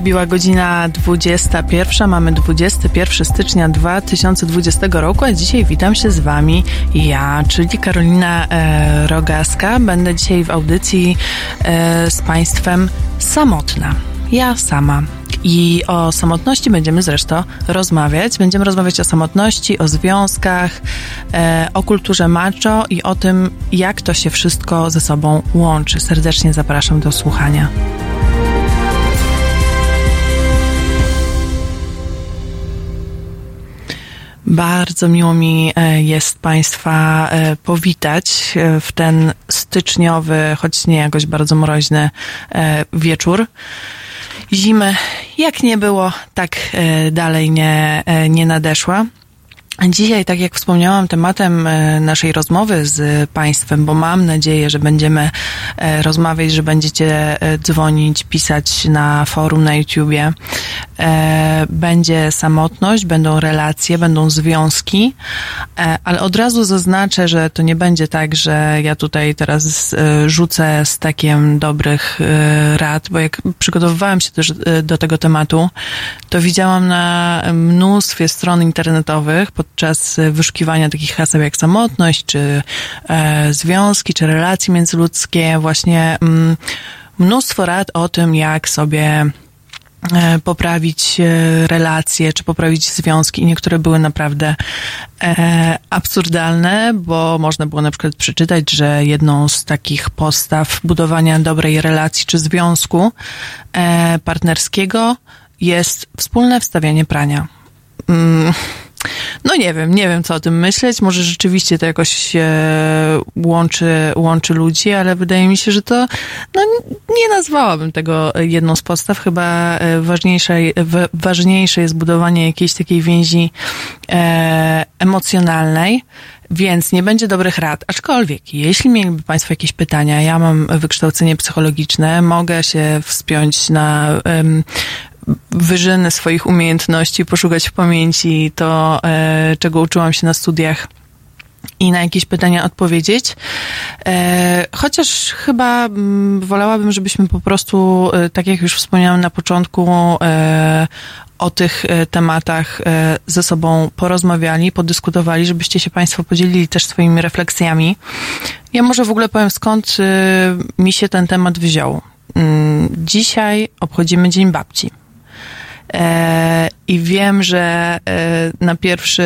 Wybiła godzina 21, mamy 21 stycznia 2020 roku, a dzisiaj witam się z Wami ja, czyli Karolina e, Rogaska. Będę dzisiaj w audycji e, z Państwem samotna. Ja sama. I o samotności będziemy zresztą rozmawiać. Będziemy rozmawiać o samotności, o związkach, e, o kulturze macho i o tym, jak to się wszystko ze sobą łączy. Serdecznie zapraszam do słuchania. Bardzo miło mi e, jest Państwa e, powitać e, w ten styczniowy, choć nie jakoś bardzo mroźny wieczór. Zimy jak nie było, tak dalej nie, nie nadeszła. Dzisiaj, tak jak wspomniałam, tematem e, naszej rozmowy z Państwem, bo mam nadzieję, że będziemy e, rozmawiać, że będziecie e, dzwonić, pisać na forum na YouTubie, będzie samotność, będą relacje, będą związki, ale od razu zaznaczę, że to nie będzie tak, że ja tutaj teraz rzucę stakiem dobrych rad, bo jak przygotowywałam się też do tego tematu, to widziałam na mnóstwie stron internetowych pod podczas wyszukiwania takich haseł jak samotność, czy e, związki, czy relacje międzyludzkie, właśnie mm, mnóstwo rad o tym, jak sobie e, poprawić e, relacje, czy poprawić związki. I niektóre były naprawdę e, absurdalne, bo można było na przykład przeczytać, że jedną z takich postaw budowania dobrej relacji czy związku e, partnerskiego jest wspólne wstawianie prania. Mm no nie wiem, nie wiem co o tym myśleć. Może rzeczywiście to jakoś e, łączy, łączy ludzi, ale wydaje mi się, że to no, nie nazwałabym tego jedną z podstaw. Chyba e, ważniejsze, ważniejsze jest budowanie jakiejś takiej więzi e, emocjonalnej. Więc nie będzie dobrych rad. Aczkolwiek, jeśli mieliby Państwo jakieś pytania, ja mam wykształcenie psychologiczne, mogę się wspiąć na um, wyżyny swoich umiejętności, poszukać w pamięci to, e, czego uczyłam się na studiach i na jakieś pytania odpowiedzieć. E, chociaż chyba mm, wolałabym, żebyśmy po prostu, e, tak jak już wspomniałam na początku, o tych tematach ze sobą porozmawiali, podyskutowali, żebyście się Państwo podzielili też swoimi refleksjami. Ja może w ogóle powiem, skąd mi się ten temat wziął. Mm, dzisiaj obchodzimy Dzień Babci. E, I wiem, że e, na pierwszy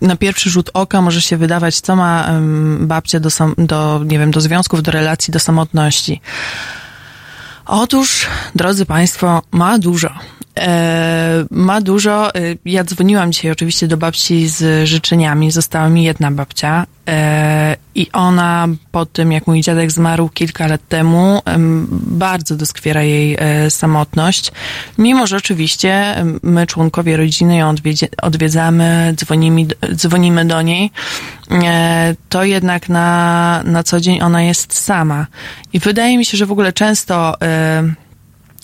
na pierwszy rzut oka może się wydawać, co ma babcia do, do, nie wiem, do związków, do relacji, do samotności. Otóż, drodzy Państwo, ma dużo. E, ma dużo. E, ja dzwoniłam dzisiaj oczywiście do babci z życzeniami. Została mi jedna babcia e, i ona po tym, jak mój dziadek zmarł kilka lat temu, bardzo doskwiera jej samotność. Mimo, że oczywiście my, członkowie rodziny, ją odwiedzamy, dzwonimy, dzwonimy do niej, to jednak na, na co dzień ona jest sama. I wydaje mi się, że w ogóle często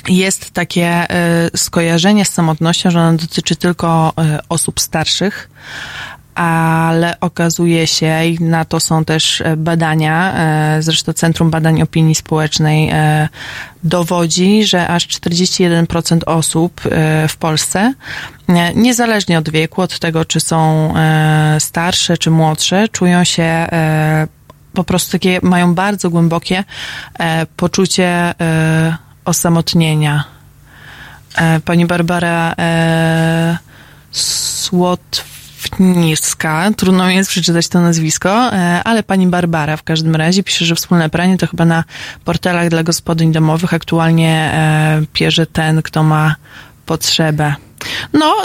jest takie e, skojarzenie z samotnością, że ona dotyczy tylko e, osób starszych, ale okazuje się, i na to są też e, badania, zresztą Centrum Badań Opinii Społecznej dowodzi, że aż 41% osób w Polsce, niezależnie od wieku, od tego, czy są starsze, czy młodsze, czują się po prostu takie, mają bardzo głębokie poczucie osamotnienia. E, pani Barbara e, Słotwniska, trudno mi jest przeczytać to nazwisko, e, ale pani Barbara w każdym razie pisze, że wspólne pranie to chyba na portalach dla gospodyń domowych aktualnie e, pierze ten, kto ma potrzebę. No,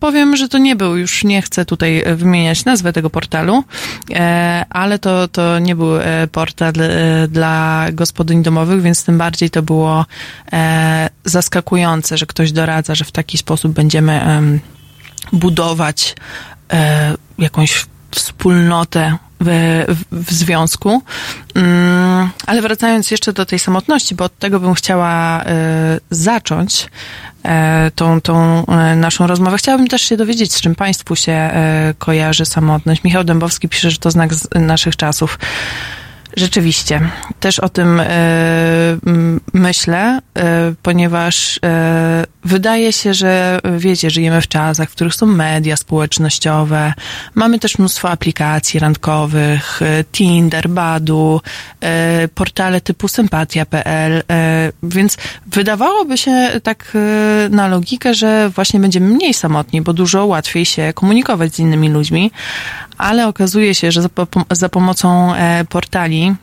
powiem, że to nie był, już nie chcę tutaj wymieniać nazwę tego portalu, e, ale to, to nie był e, portal e, dla gospodyń domowych, więc tym bardziej to było zaskakujące, że ktoś doradza, że w taki sposób będziemy budować jakąś wspólnotę w, w, związku. Mm, ale wracając jeszcze do tej samotności, bo od tego bym chciała y, zacząć y, tą, tą y, naszą rozmowę. Chciałabym też się dowiedzieć, z czym Państwu się kojarzy samotność. Michał Dębowski pisze, że to znak naszych czasów. Rzeczywiście. Też o tym e, myślę, e, ponieważ e, wydaje się, że wiecie, żyjemy w czasach, w których są media społecznościowe. Mamy też mnóstwo aplikacji randkowych, Tinder, Badu, portale typu sympatia.pl, więc wydawałoby się tak na logikę, że właśnie będziemy mniej samotni, bo dużo łatwiej się komunikować z innymi ludźmi, ale okazuje się, że za, za pomocą portali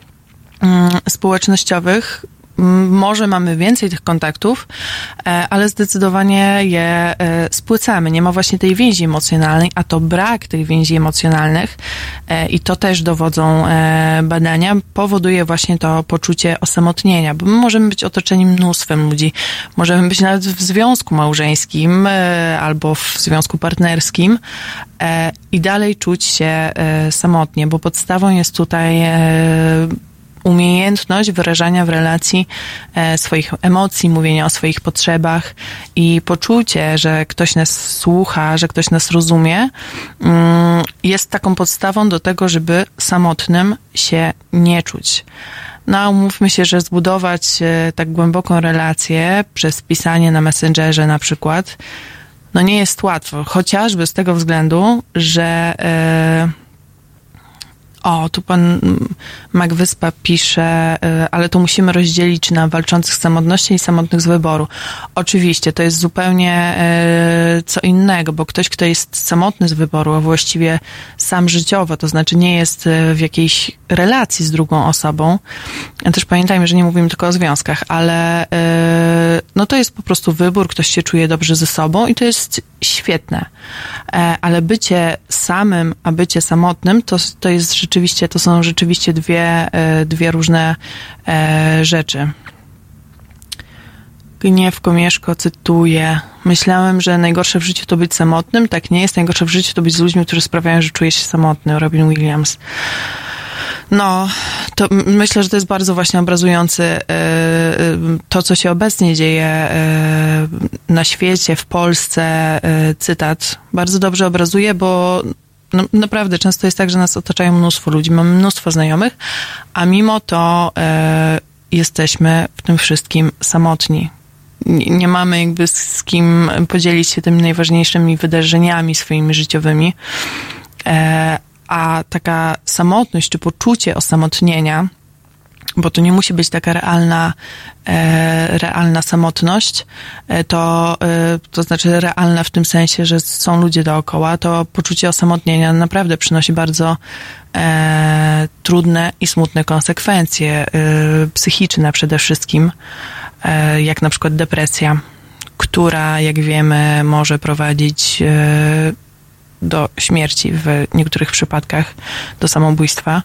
Mm, społecznościowych może mamy więcej tych kontaktów, e, ale zdecydowanie je e, spłycamy. Nie ma właśnie tej więzi emocjonalnej, a to brak tych więzi emocjonalnych e, i to też dowodzą badania, powoduje właśnie to poczucie osamotnienia, bo my możemy być otoczeni mnóstwem ludzi. Możemy być nawet w związku małżeńskim albo w związku partnerskim i dalej czuć się samotnie, bo podstawą jest tutaj umiejętność wyrażania w relacji e, swoich emocji, mówienia o swoich potrzebach i poczucie, że ktoś nas słucha, że ktoś nas rozumie, mm, jest taką podstawą do tego, żeby samotnym się nie czuć. No, umówmy się, że zbudować e, tak głęboką relację przez pisanie na Messengerze na przykład, no nie jest łatwo, chociażby z tego względu, że yy, o, tu pan Mac Wyspa pisze, y, ale tu musimy rozdzielić na walczących z samotnością i samotnych z wyboru. Oczywiście, to jest zupełnie y, co innego, bo ktoś, kto jest samotny z wyboru, a właściwie sam życiowo, to znaczy nie jest y, w jakiejś relacji z drugą osobą. Też pamiętajmy, że nie mówimy tylko o związkach, ale no to jest po prostu wybór, ktoś się czuje dobrze ze sobą i to jest świetne. E, ale bycie samym, a bycie samotnym, to, to jest rzeczywiście, to są rzeczywiście dwie, e, dwie różne e, rzeczy. Gniew Komieszko cytuje. Myślałem, że najgorsze w życiu to być samotnym. Tak nie jest. Najgorsze w życiu to być z ludźmi, którzy sprawiają, że czujesz się samotny. Robin Williams. No, to myślę, że to jest bardzo właśnie obrazujący to, co się obecnie dzieje na świecie, w Polsce. Cytat bardzo dobrze obrazuje, bo no, naprawdę często jest tak, że nas otaczają mnóstwo ludzi, mamy mnóstwo znajomych, a mimo to e, jesteśmy w tym wszystkim samotni. Nie, nie, mamy jakby z kim podzielić się tymi najważniejszymi wydarzeniami swoimi życiowymi. E, a taka samotność czy poczucie osamotnienia, bo to nie musi być taka realna, e, realna samotność, e, to, e, to znaczy realna w tym sensie, że są ludzie dookoła, to poczucie osamotnienia naprawdę przynosi bardzo e, trudne i smutne konsekwencje e, psychiczne przede wszystkim, e, jak na przykład depresja, która, jak wiemy, może prowadzić do śmierci w niektórych przypadkach, do samobójstwa.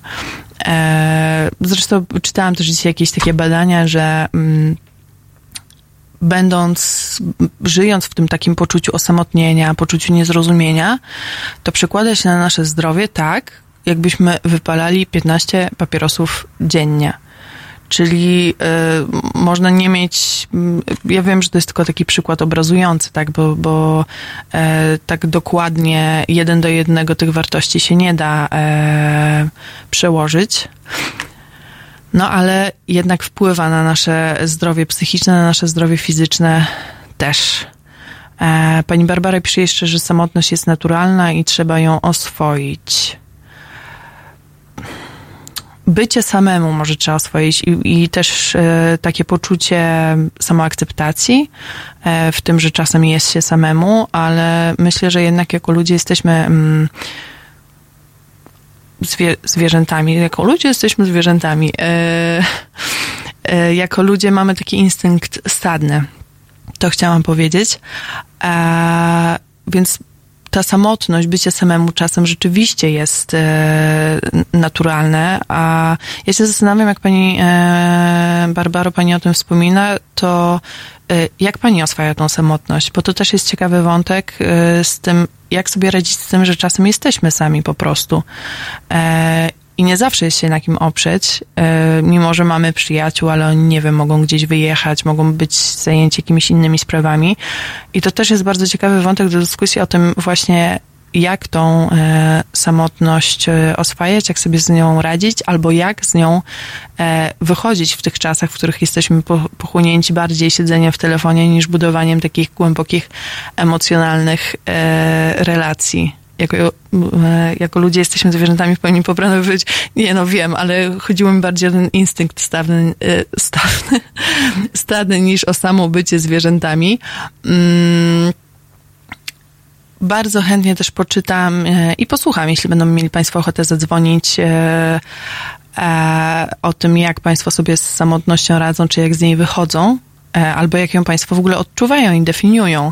E, zresztą czytałam też dzisiaj jakieś takie badania, że mm, będąc, żyjąc w tym takim poczuciu osamotnienia, poczuciu niezrozumienia, to przekłada się na nasze zdrowie tak, jakbyśmy wypalali 15 papierosów dziennie. Czyli y, można nie mieć. Y, ja wiem, że to jest tylko taki przykład obrazujący, tak, bo, bo y, tak dokładnie jeden do jednego tych wartości się nie da e, przełożyć. No ale jednak wpływa na nasze zdrowie psychiczne, na nasze zdrowie fizyczne też. E, pani Barbara pisze jeszcze, że samotność jest naturalna i trzeba ją oswoić bycie samemu może trzeba oswoić i, i też e, takie poczucie samoakceptacji e, w tym, że czasem jest się samemu, ale myślę, że jednak jako ludzie jesteśmy mm, zwie, zwierzętami. Jako ludzie jesteśmy zwierzętami. E, e, jako ludzie mamy taki instynkt stadny. To chciałam powiedzieć. E, więc ta samotność, bycie samemu czasem rzeczywiście jest e, naturalne, a ja się zastanawiam, jak pani e, Barbaro, pani o tym wspomina, to e, jak pani oswaja tą samotność? Bo to też jest ciekawy wątek e, z tym, jak sobie radzić z tym, że czasem jesteśmy sami po prostu. I nie zawsze jest się na kim oprzeć, e, mimo że mamy przyjaciół, ale oni, nie wiem, mogą gdzieś wyjechać, mogą być zajęci jakimiś innymi sprawami. I to też jest bardzo ciekawy wątek do dyskusji o tym właśnie, jak tą e, samotność e, oswajać, jak sobie z nią radzić, albo jak z nią e, wychodzić w tych czasach, w których jesteśmy po, pochłonięci bardziej siedzeniem w telefonie niż budowaniem takich głębokich, emocjonalnych e, relacji jako, e, jako ludzie jesteśmy zwierzętami, powinni popranowywać. Nie, no wiem, ale chodziło mi bardziej o ten instynkt stawny, e, stawny, stadny niż o samo bycie zwierzętami. Mm, bardzo chętnie też poczytam e, i posłucham, jeśli będą mieli Państwo ochotę zadzwonić o tym, jak Państwo sobie z samotnością radzą, czy jak z niej wychodzą, albo jak ją Państwo w ogóle odczuwają i definiują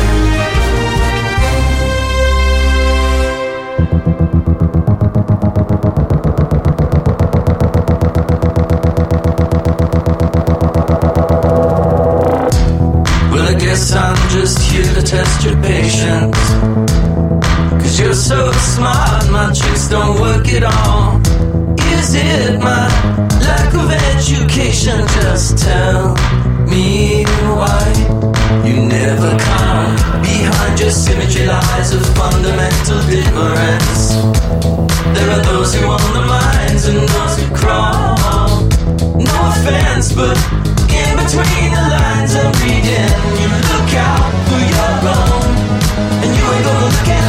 Test your patience. Cause you're so smart, my tricks don't work at all. Is it my lack of education? Just tell me why you never come behind your symmetry lies of fundamental difference. There are those who own the minds and those who crawl. No offense, but 어떻게.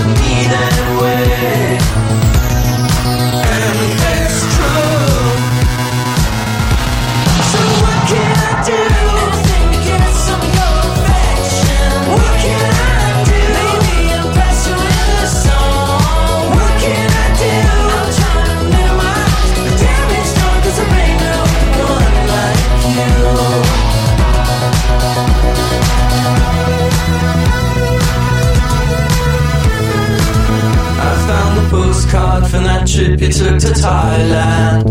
From that trip you took to Thailand.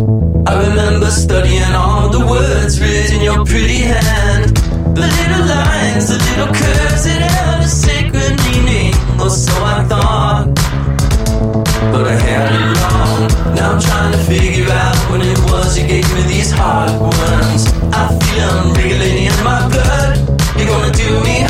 I remember studying all the words written in your pretty hand. The little lines, the little curves that held a sacred meaning, or so I thought. But I had it wrong. Now I'm trying to figure out when it was you gave me these hard ones. I feel them regulating in my blood. You're gonna do me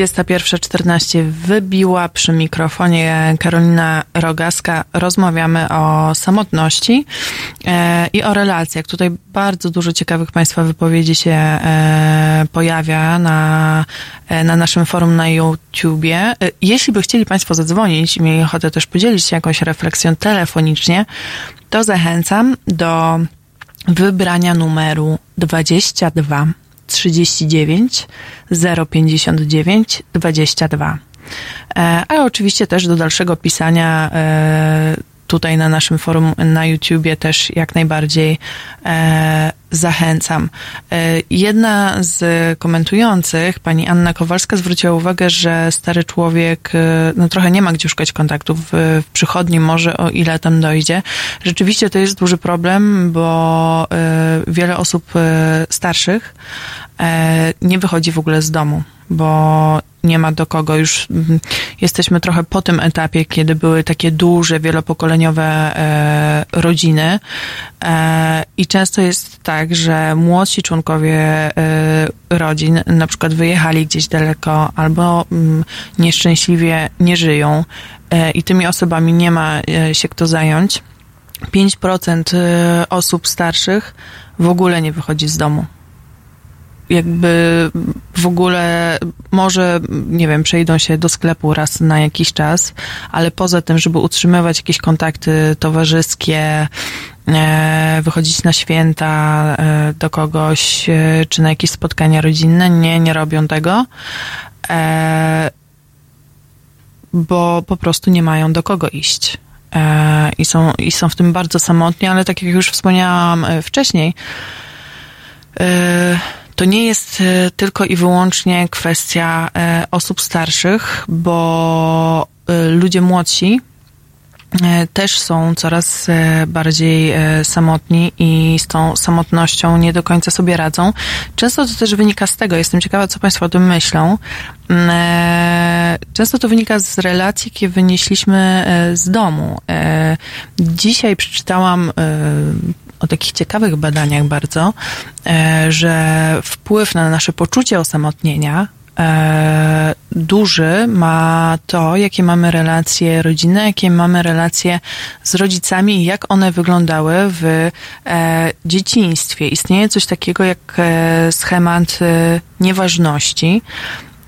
21.14 wybiła przy mikrofonie Karolina Rogaska. Rozmawiamy o samotności e, i o relacjach. Tutaj bardzo dużo ciekawych Państwa wypowiedzi się e, pojawia na, e, na naszym forum na YouTubie. Jeśli by chcieli Państwo zadzwonić i mieli ochotę też podzielić się jakąś refleksją telefonicznie, to zachęcam do wybrania numeru 22 39 059 22. Ale oczywiście też do dalszego pisania e, tutaj na naszym forum na YouTubie też jak najbardziej e, zachęcam. E, jedna z komentujących, pani Anna Kowalska, zwróciła uwagę, że stary człowiek e, no trochę nie ma gdzie szukać kontaktów w, przychodni, może o ile tam dojdzie. Rzeczywiście to jest duży problem, bo e, wiele osób starszych nie wychodzi w ogóle z domu bo nie ma do kogo. Już mm, jesteśmy trochę po tym etapie, kiedy były takie duże, wielopokoleniowe e, rodziny e, i często jest tak, że młodsi członkowie e, rodzin na przykład wyjechali gdzieś daleko albo mm, nieszczęśliwie nie żyją e, i tymi osobami nie ma e, się kto zająć. 5% e, osób starszych w ogóle nie wychodzi z domu jakby w ogóle może, nie wiem, przejdą się do sklepu raz na jakiś czas, ale poza tym, żeby utrzymywać jakieś kontakty towarzyskie, e, wychodzić na święta e, do kogoś, e, czy na jakieś spotkania rodzinne, nie, nie robią tego, bo po prostu nie mają do kogo iść. I są, I są w tym bardzo samotni, ale tak jak już wspomniałam wcześniej, to nie jest e, tylko i wyłącznie kwestia e, osób starszych, bo e, ludzie młodsi też są coraz bardziej samotni i z tą samotnością nie do końca sobie radzą. Często to też wynika z tego, jestem ciekawa, co Państwo o tym myślą. Mm, często to wynika z relacji, jakie wynieśliśmy z domu. Dzisiaj przeczytałam o takich ciekawych badaniach bardzo, e, że wpływ na nasze poczucie osamotnienia e, duży ma to, jakie mamy relacje rodzinne, jakie mamy relacje z rodzicami i jak one wyglądały w e, dzieciństwie. Istnieje coś takiego jak schemat nieważności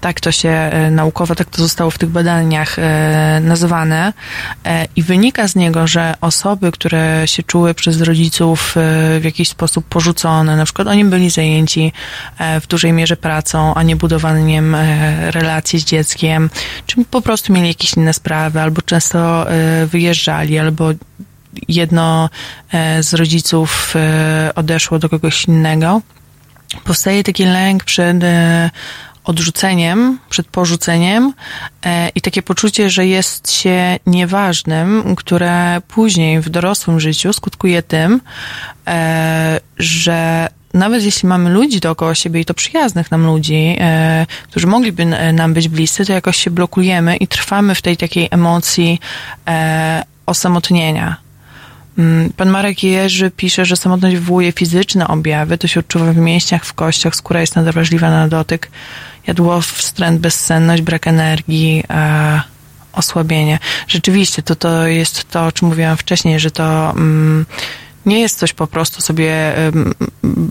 tak to się e, naukowo, tak to zostało w tych badaniach e, nazwane e, i wynika z niego, że osoby, które się czuły przez rodziców w jakiś sposób porzucone, na przykład oni byli zajęci w dużej mierze pracą, a nie budowaniem relacji z dzieckiem, czy po prostu mieli jakieś inne sprawy, albo często wyjeżdżali, albo jedno z rodziców odeszło do kogoś innego, powstaje taki lęk przed odrzuceniem, przed porzuceniem e, i takie poczucie, że jest się nieważnym, które później w dorosłym życiu skutkuje tym, e, że nawet jeśli mamy ludzi dookoła siebie i to przyjaznych nam ludzi, e, którzy mogliby nam być bliscy, to jakoś się blokujemy i trwamy w tej takiej emocji osamotnienia. Mm, pan Marek Jerzy pisze, że samotność wywołuje fizyczne objawy, to się odczuwa w mięśniach, w kościach, skóra jest nadwrażliwa na dotyk jadłowstręt, bezsenność, brak energii, e, osłabienie. Rzeczywiście, to, to jest to, o czym mówiłam wcześniej, że to mm, nie jest coś po prostu sobie um,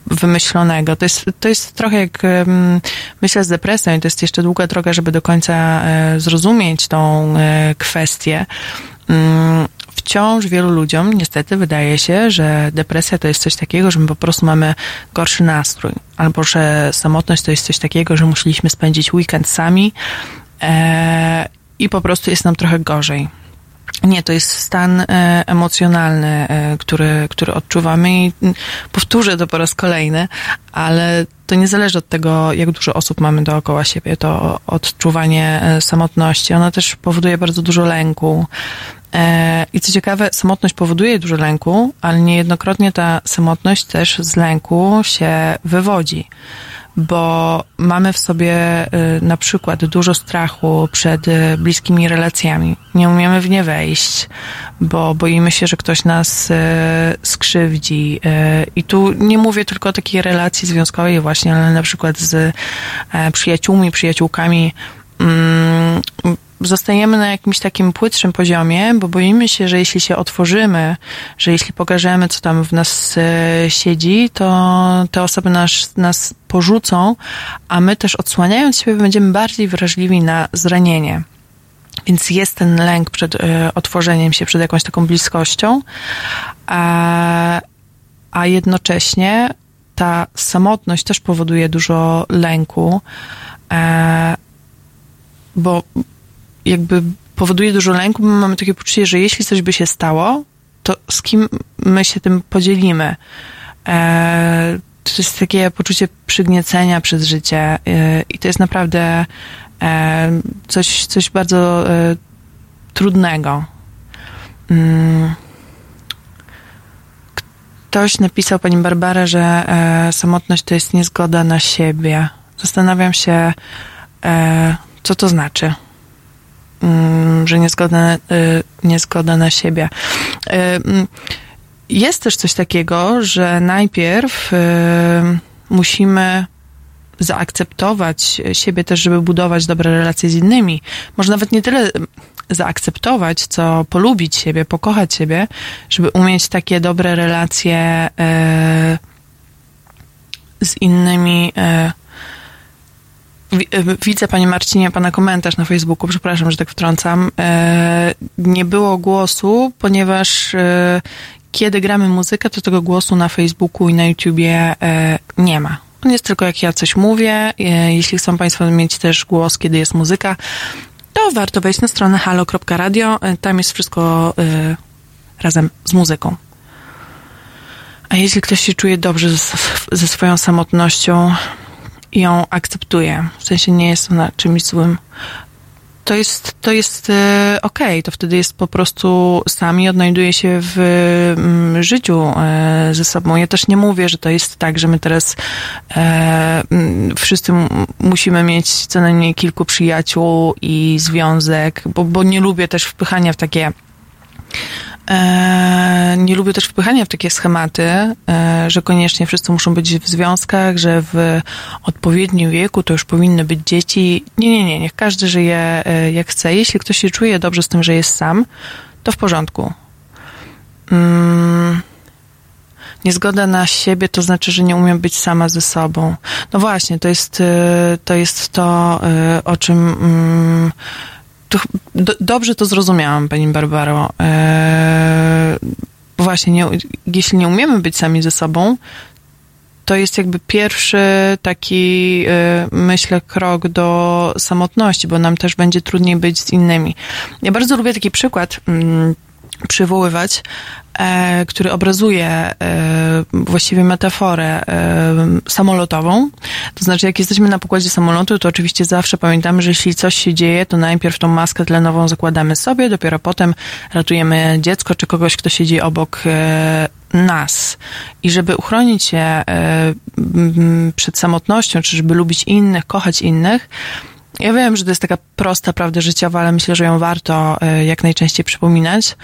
wymyślonego. To jest, to jest trochę jak um, myślę z depresją i to jest jeszcze długa droga, żeby do końca e, zrozumieć tą e, kwestię. Wciąż wielu ludziom niestety wydaje się, że depresja to jest coś takiego, że my po prostu mamy gorszy nastrój, albo że samotność to jest coś takiego, że musieliśmy spędzić weekend sami e, i po prostu jest nam trochę gorzej. Nie, to jest stan e, emocjonalny, e, który, który odczuwamy i powtórzę to po raz kolejny, ale to nie zależy od tego, jak dużo osób mamy dookoła siebie. To odczuwanie e, samotności, ono też powoduje bardzo dużo lęku, I co ciekawe, samotność powoduje dużo lęku, ale niejednokrotnie ta samotność też z lęku się wywodzi. bo mamy w sobie y, na przykład dużo strachu przed y, bliskimi relacjami. Nie umiemy w nie wejść, bo boimy się, że ktoś nas y, skrzywdzi. I tu nie mówię tylko o takiej relacji związkowej właśnie, ale na przykład z e, przyjaciółmi, przyjaciółkami mm, zostajemy na jakimś takim płytszym poziomie, bo boimy się, że jeśli się otworzymy, że jeśli pokażemy, co tam w nas e, siedzi, to te osoby nas, nas porzucą, a my też odsłaniając siebie będziemy bardziej wrażliwi na zranienie. Więc jest ten lęk przed y, otworzeniem się, przed jakąś taką bliskością, a, a jednocześnie ta samotność też powoduje dużo lęku, e, bo jakby powoduje dużo lęku, bo mamy takie poczucie, że jeśli coś by się stało, to z kim my się tym podzielimy? E, to jest takie poczucie przygniecenia przez życie e, i to jest naprawdę e, coś, coś bardzo trudnego. Mm. Ktoś napisał pani Barbara, że samotność to jest niezgoda na siebie. Zastanawiam się, co to znaczy. Mm, że niezgoda, y, niezgoda na siebie. Y, mm, jest też coś takiego, że najpierw y, musimy zaakceptować siebie też, żeby budować dobre relacje z innymi. Może nawet nie tyle zaakceptować, co polubić siebie, pokochać siebie, żeby umieć takie dobre relacje z innymi widzę, panie Marcinie, pana komentarz na Facebooku, przepraszam, że tak wtrącam. E, nie było głosu, ponieważ e, kiedy gramy muzykę, to tego głosu na Facebooku i na YouTubie nie ma. On jest tylko jak ja coś mówię. Jeśli chcą Państwo mieć też głos, kiedy jest muzyka, to warto wejść na stronę halo.radio. Tam jest wszystko razem z muzyką. A jeśli ktoś się czuje dobrze ze swoją samotnością, ją akceptuje. W sensie nie jest ona czymś złym. To jest, to jest e, okej, okay. to wtedy jest po prostu sami odnajduje się w mm, życiu e, ze sobą. Ja też nie mówię, że to jest tak, że my teraz e, mm, wszyscy musimy mieć co najmniej kilku przyjaciół i związek, bo, bo nie lubię też wpychania w takie nie lubię też wpychania w takie schematy, e, że koniecznie wszyscy muszą być w związkach, że w odpowiednim wieku to już powinny być dzieci. Nie, nie, nie, niech każdy żyje e, jak chce. Jeśli ktoś się czuje dobrze z tym, że jest sam, to w porządku. Mm. Niezgoda na siebie to znaczy, że nie umiem być sama ze sobą. No właśnie, to jest to, jest to o czym mm, to, do, dobrze to zrozumiałam, pani Barbaro. Eee, właśnie, nie, jeśli nie umiemy być sami ze sobą, to jest jakby pierwszy taki, e, myślę, krok do samotności, bo nam też będzie trudniej być z innymi. Ja bardzo lubię taki przykład. Przywoływać, e, który obrazuje e, właściwie metaforę e, samolotową. To znaczy, jak jesteśmy na pokładzie samolotu, to oczywiście zawsze pamiętamy, że jeśli coś się dzieje, to najpierw tą maskę tlenową zakładamy sobie, dopiero potem ratujemy dziecko czy kogoś, kto siedzi obok e, nas. I żeby uchronić się e, przed samotnością, czy żeby lubić innych, kochać innych, ja wiem, że to jest taka prosta prawda życiowa, ale myślę, że ją warto e, jak najczęściej przypominać.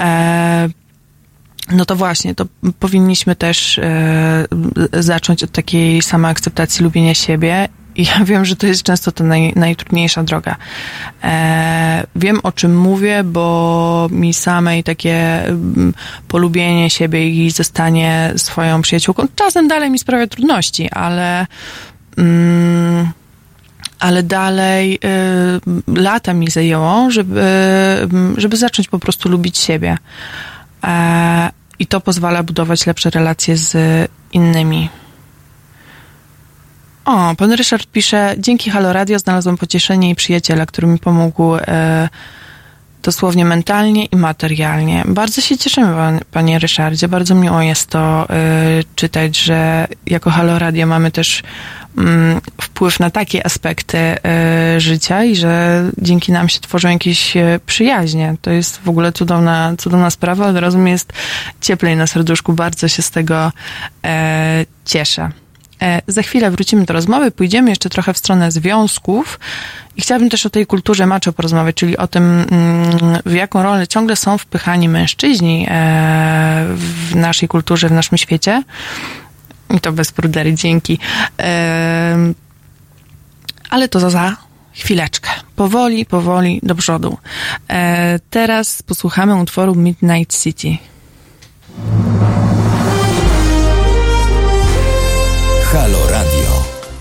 E, no to właśnie, to powinniśmy też e, zacząć od takiej samej akceptacji lubienia siebie. I ja wiem, że to jest często ta naj, najtrudniejsza droga. wiem, o czym mówię, bo mi samej takie mm, polubienie siebie i zostanie swoją przyjaciółką czasem dalej mi sprawia trudności, ale mm, ale dalej y, lata mi zajęło, żeby, y, żeby zacząć po prostu lubić siebie. E, I to pozwala budować lepsze relacje z innymi. O, pan Ryszard pisze, dzięki Halo Radio znalazłam pocieszenie i przyjaciela, który mi pomógł e, dosłownie mentalnie i materialnie. Bardzo się cieszymy, pan, panie Ryszardzie. Bardzo miło jest to y, czytać, że jako Halo Radio mamy też wpływ na takie aspekty y, życia i że dzięki nam się tworzą jakieś e, przyjaźnie. To jest w ogóle cudowna, cudowna sprawa. Od razu jest cieplej na serduszku. Bardzo się z tego cieszę. E, za chwilę wrócimy do rozmowy, pójdziemy jeszcze trochę w stronę związków i chciałabym też o tej kulturze macho porozmawiać, czyli o tym, mm, w jaką rolę ciągle są wpychani mężczyźni e, w naszej kulturze, w naszym świecie. I to bez prudery, dzięki. E, ale to za chwileczkę. Powoli, powoli do przodu. Teraz posłuchamy utworu Midnight City. Halo.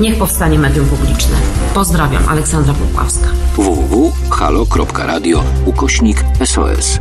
Niech powstanie medium publiczne. Pozdrawiam, Aleksandra Pupławska. www.halo.radio ukośnik SOS.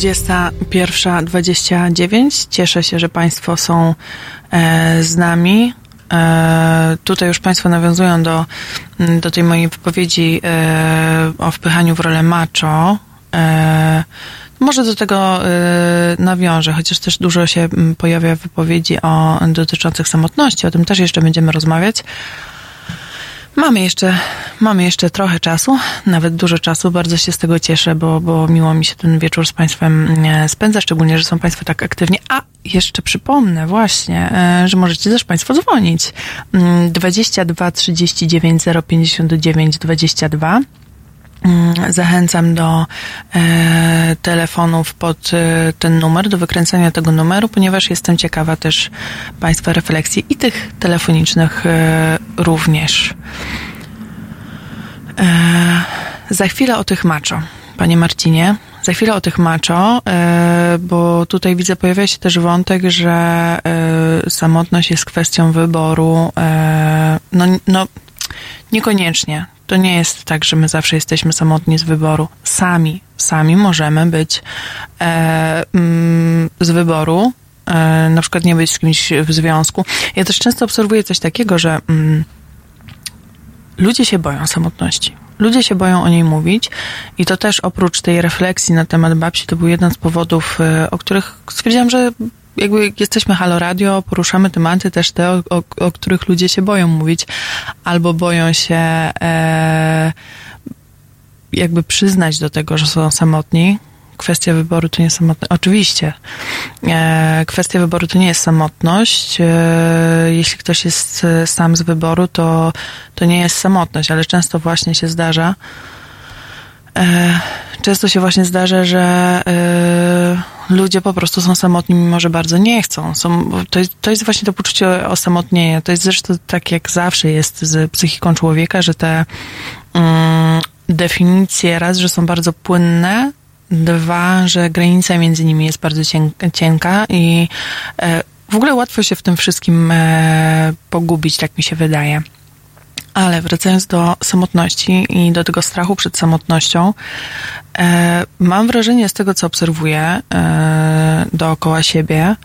21.29. Cieszę się, że Państwo są e, z nami. E, tutaj już Państwo nawiązują do, do tej mojej wypowiedzi e, o wpychaniu w rolę macho. E, może do tego e, nawiążę, chociaż też dużo się pojawia wypowiedzi o, dotyczących samotności. O tym też jeszcze będziemy rozmawiać. Mamy jeszcze, mamy jeszcze trochę czasu, nawet dużo czasu. Bardzo się z tego cieszę, bo, bo miło mi się ten wieczór z Państwem e, spędza, szczególnie, że są Państwo tak aktywni. A jeszcze przypomnę właśnie, e, że możecie też Państwo dzwonić. 22 39 059 22 Mm, zachęcam do e, telefonów pod e, ten numer, do wykręcenia tego numeru, ponieważ jestem ciekawa też Państwa refleksji i tych telefonicznych e, również. E, za chwilę o tych macho, Panie Marcinie. Za chwilę o tych macho, e, bo tutaj widzę, pojawia się też wątek, że e, samotność jest kwestią wyboru. no, no, niekoniecznie to nie jest tak, że my zawsze jesteśmy samotni z wyboru. Sami, sami możemy być e, mm, z wyboru, e, na przykład nie być z kimś w związku. Ja też często obserwuję coś takiego, że mm, ludzie się boją samotności. Ludzie się boją o niej mówić i to też oprócz tej refleksji na temat babci, to był jeden z powodów, e, o których stwierdziłam, że jakby jesteśmy Halo Radio, poruszamy tematy też te, o, o, o których ludzie się boją mówić, albo boją się e, jakby przyznać do tego, że są samotni. Kwestia wyboru to nie samotność. Oczywiście. E, kwestia wyboru to nie jest samotność. E, jeśli ktoś jest e, sam z wyboru, to, to nie jest samotność, ale często właśnie się zdarza, często się właśnie zdarza, że ludzie po prostu są samotni, mimo że bardzo nie chcą. Są, to, jest, to jest właśnie to poczucie osamotnienia. To jest zresztą tak, jak zawsze jest z psychiką człowieka, że te y, definicje raz, że są bardzo płynne, dwa, że granica między nimi jest bardzo cienka i y, w ogóle łatwo się w tym wszystkim e, pogubić, tak mi się wydaje. Ale wracając do samotności i do tego strachu przed samotnością, e, mam wrażenie z tego, co obserwuję e, dookoła siebie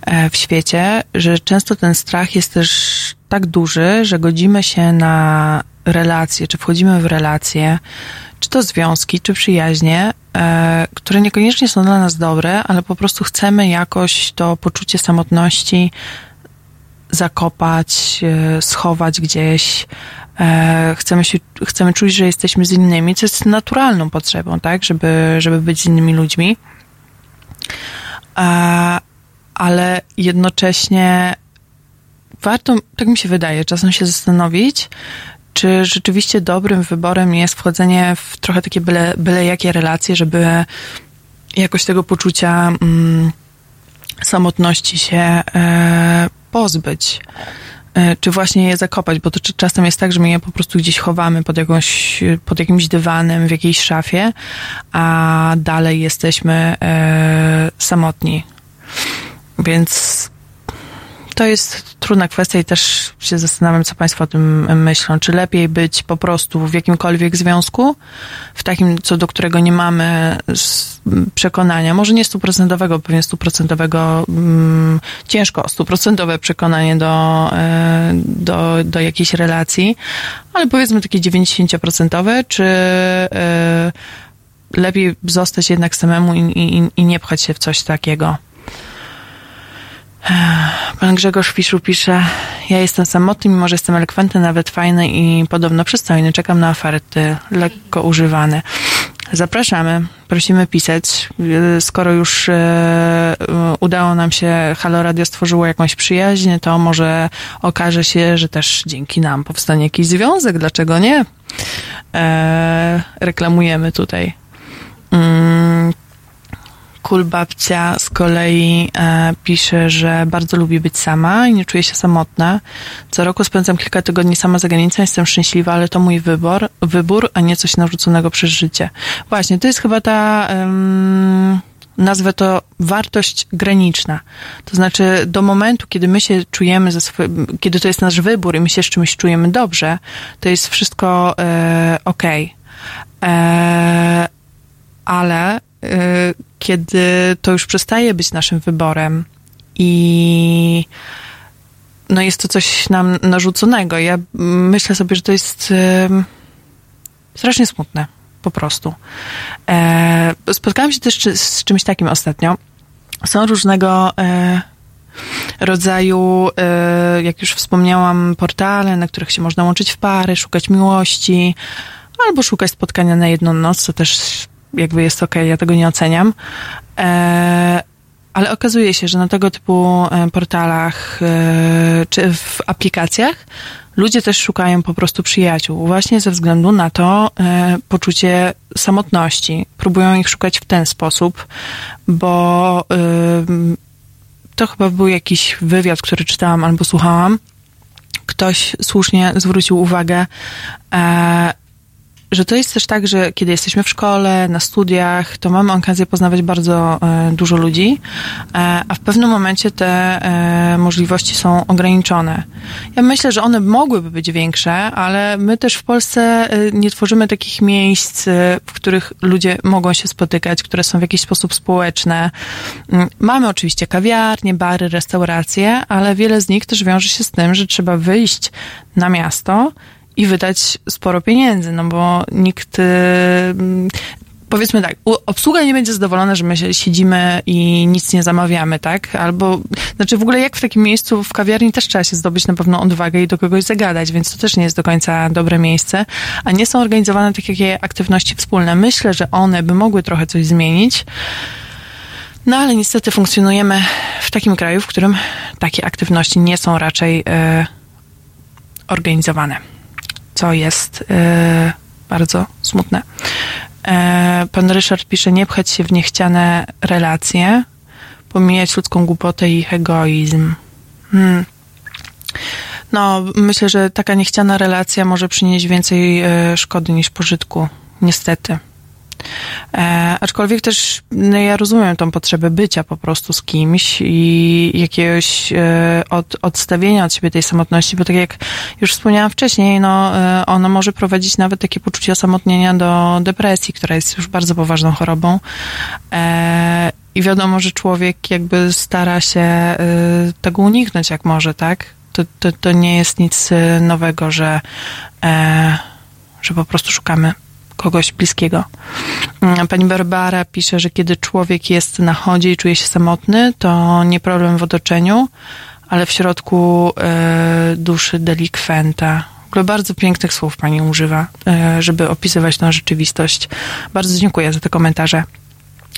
e, w świecie, że często ten strach jest też tak duży, że godzimy się na relacje, czy wchodzimy w relacje, czy to związki, czy przyjaźnie, e, które niekoniecznie są dla nas dobre, ale po prostu chcemy jakoś to poczucie samotności zakopać, e, schować gdzieś. E, chcemy, się, chcemy czuć, że jesteśmy z innymi, co jest naturalną potrzebą, tak, żeby, żeby być z innymi ludźmi. E, ale jednocześnie warto, tak mi się wydaje, czasem się zastanowić, czy rzeczywiście dobrym wyborem jest wchodzenie w trochę takie byle, byle jakie relacje, żeby jakoś tego poczucia mm, samotności się e, pozbyć, e, czy właśnie je zakopać, bo to czasem jest tak, że my je po prostu gdzieś chowamy pod, jakąś, pod jakimś dywanem w jakiejś szafie, a dalej jesteśmy e, samotni. Więc to jest trudna kwestia i też się zastanawiam, co Państwo o tym myślą. Czy lepiej być po prostu w jakimkolwiek związku, w takim, co do którego nie mamy przekonania, może nie stuprocentowego, pewnie stuprocentowego, mm, ciężko stuprocentowe przekonanie do, e, do, do jakiejś relacji, ale powiedzmy takie 90%, czy e, lepiej zostać jednak samemu i, i, i nie pchać się w coś takiego. Pan Grzegorz Fiszu pisze, ja jestem samotny, mimo że jestem elokwentny, nawet fajny i podobno przystojny. Czekam na oferty, lekko używane. Zapraszamy, prosimy pisać. Skoro już e, udało nam się, Halo Radio stworzyło jakąś przyjaźń, to może okaże się, że też dzięki nam powstanie jakiś związek. Dlaczego nie? E, reklamujemy tutaj. Mm, Kulbabcia z kolei e, pisze, że bardzo lubi być sama i nie czuje się samotna. Co roku spędzam kilka tygodni sama za granicą, jestem szczęśliwa, ale to mój wybór, wybór a nie coś narzuconego przez życie. Właśnie, to jest chyba ta... Um, nazwę to wartość graniczna. To znaczy, do momentu, kiedy my się czujemy, swój, kiedy to jest nasz wybór i my się z czymś czujemy dobrze, to jest wszystko e, ok. E, ale kiedy to już przestaje być naszym wyborem i no jest to coś nam narzuconego. Ja myślę sobie, że to jest strasznie smutne, po prostu. E, spotkałam się też z czymś takim ostatnio. Są różnego e, rodzaju, e, jak już wspomniałam, portale, na których się można łączyć w pary, szukać miłości, albo szukać spotkania na jedną noc, co też jakby jest okay, ja tego nie oceniam. E, ale okazuje się, że na tego typu e, portalach e, czy w aplikacjach ludzie też szukają po prostu przyjaciół, właśnie ze względu na to poczucie samotności. Próbują ich szukać w ten sposób, bo to chyba był jakiś wywiad, który czytałam albo słuchałam. Ktoś słusznie zwrócił uwagę, że to jest też tak, że kiedy jesteśmy w szkole, na studiach, to mamy okazję poznawać bardzo e, dużo ludzi, e, a w pewnym momencie te e, możliwości są ograniczone. Ja myślę, że one mogłyby być większe, ale my też w Polsce nie tworzymy takich miejsc, w których ludzie mogą się spotykać, które są w jakiś sposób społeczne. Mm, mamy oczywiście kawiarnie, bary, restauracje, ale wiele z nich też wiąże się z tym, że trzeba wyjść na miasto i wydać sporo pieniędzy, no bo nikt y, powiedzmy tak, obsługa nie będzie zadowolona, że my siedzimy i nic nie zamawiamy, tak? Albo, znaczy w ogóle jak w takim miejscu, w kawiarni też trzeba się zdobyć na pewno odwagę i do kogoś zagadać, więc to też nie jest do końca dobre miejsce, a nie są organizowane takie aktywności wspólne. Myślę, że one by mogły trochę coś zmienić, no ale niestety funkcjonujemy w takim kraju, w którym takie aktywności nie są raczej y, organizowane co jest e, bardzo smutne. E, pan Ryszard pisze, nie pchać się w niechciane relacje, pomijać ludzką głupotę i ich egoizm. Hmm. No, myślę, że taka niechciana relacja może przynieść więcej e, szkody niż pożytku. Niestety. E, aczkolwiek też no ja rozumiem tą potrzebę bycia po prostu z kimś i jakiegoś e, od, odstawienia od siebie tej samotności, bo tak jak już wspomniałam wcześniej, no e, ono może prowadzić nawet takie poczucie osamotnienia do depresji, która jest już bardzo poważną chorobą. E, I wiadomo, że człowiek jakby stara się e, tego uniknąć jak może, tak? To, to, to nie jest nic e, nowego, że, że po prostu szukamy kogoś bliskiego. Mm, pani Barbara pisze, że kiedy człowiek jest na chodzie i czuje się samotny, to nie problem w otoczeniu, ale w środku e, duszy delikwenta. W ogóle bardzo pięknych słów pani używa, e, żeby opisywać tę rzeczywistość. Bardzo dziękuję za te komentarze.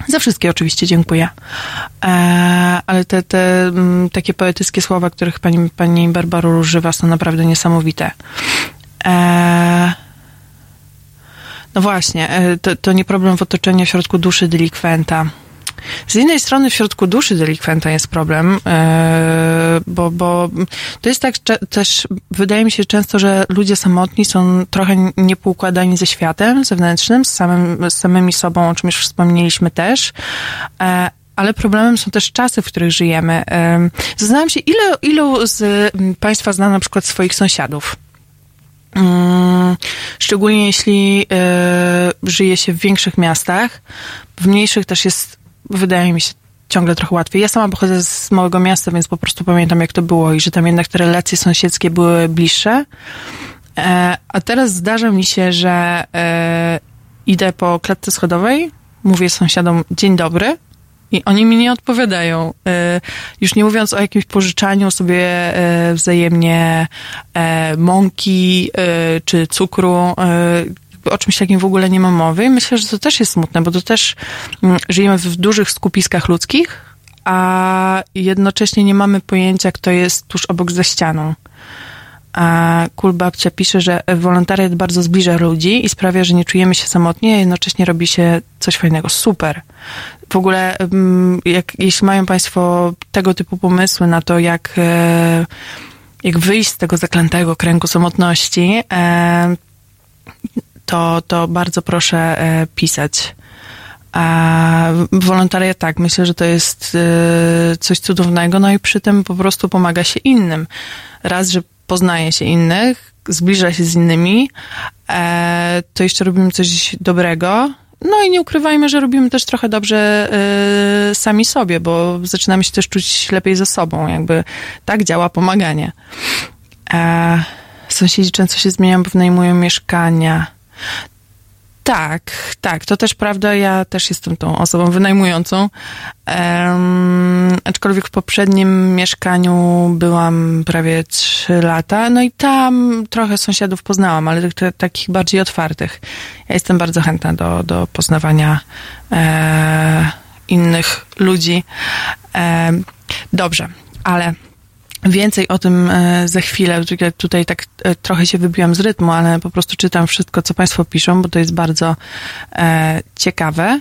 Za wszystkie oczywiście dziękuję. E, ale te, te m, mm, takie poetyckie słowa, których pani, pani Barbaro używa, są naprawdę niesamowite. E, no właśnie, e, to, to nie problem w otoczeniu w środku duszy delikwenta. Z jednej strony w środku duszy delikwenta jest problem, e, bo, bo to jest tak też, wydaje mi się często, że ludzie samotni są trochę niepoukładani ze światem zewnętrznym, z, samym, z samymi sobą, o czym już wspomnieliśmy też, e, ale problemem są też czasy, w których żyjemy. Zastanawiam się, ile, ilu z Państwa zna na przykład swoich sąsiadów? Mm, szczególnie jeśli y, żyje się w większych miastach. W mniejszych też jest, wydaje mi się, ciągle trochę łatwiej. Ja sama pochodzę z małego miasta, więc po prostu pamiętam, jak to było i że tam jednak te relacje sąsiedzkie były bliższe. E, a teraz zdarza mi się, że e, idę po klatce schodowej, mówię sąsiadom dzień dobry, i oni mi nie odpowiadają. E, już nie mówiąc o jakimś pożyczaniu sobie e, wzajemnie e, mąki czy cukru, o czymś takim w ogóle nie ma mowy. Myślę, że to też jest smutne, bo to też mm, żyjemy w dużych skupiskach ludzkich, a jednocześnie nie mamy pojęcia, kto jest tuż obok za ścianą. A Kul Babcia pisze, że wolontariat bardzo zbliża ludzi i sprawia, że nie czujemy się samotnie, a jednocześnie robi się coś fajnego. Super. W ogóle, mm, jak, jeśli mają Państwo tego typu pomysły na to, jak, e, jak wyjść z tego zaklętego kręgu samotności, e, to, to bardzo proszę e, pisać. A wolontariat tak, myślę, że to jest coś cudownego, no i przy tym po prostu pomaga się innym. Raz, że poznaje się innych, zbliża się z innymi, to jeszcze robimy coś dobrego, no i nie ukrywajmy, że robimy też trochę dobrze e, sami sobie, bo zaczynamy się też czuć lepiej ze sobą. Jakby tak działa pomaganie. E, sąsiedzi często się zmieniają, bo wynajmują mieszkania. Tak, tak, to też prawda. Ja też jestem tą osobą wynajmującą. Um, aczkolwiek w poprzednim mieszkaniu byłam prawie trzy lata, no i tam trochę sąsiadów poznałam, ale t- takich bardziej otwartych. Ja jestem bardzo chętna do, do poznawania e, innych ludzi. E, dobrze, ale Więcej o tym e, za chwilę. Tutaj tak e, trochę się wybiłam z rytmu, ale po prostu czytam wszystko, co Państwo piszą, bo to jest bardzo e, ciekawe.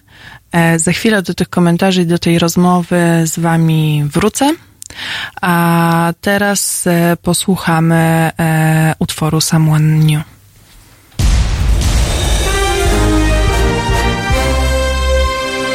Za chwilę do tych komentarzy i do tej rozmowy z Wami wrócę. A teraz posłuchamy utworu Someone New.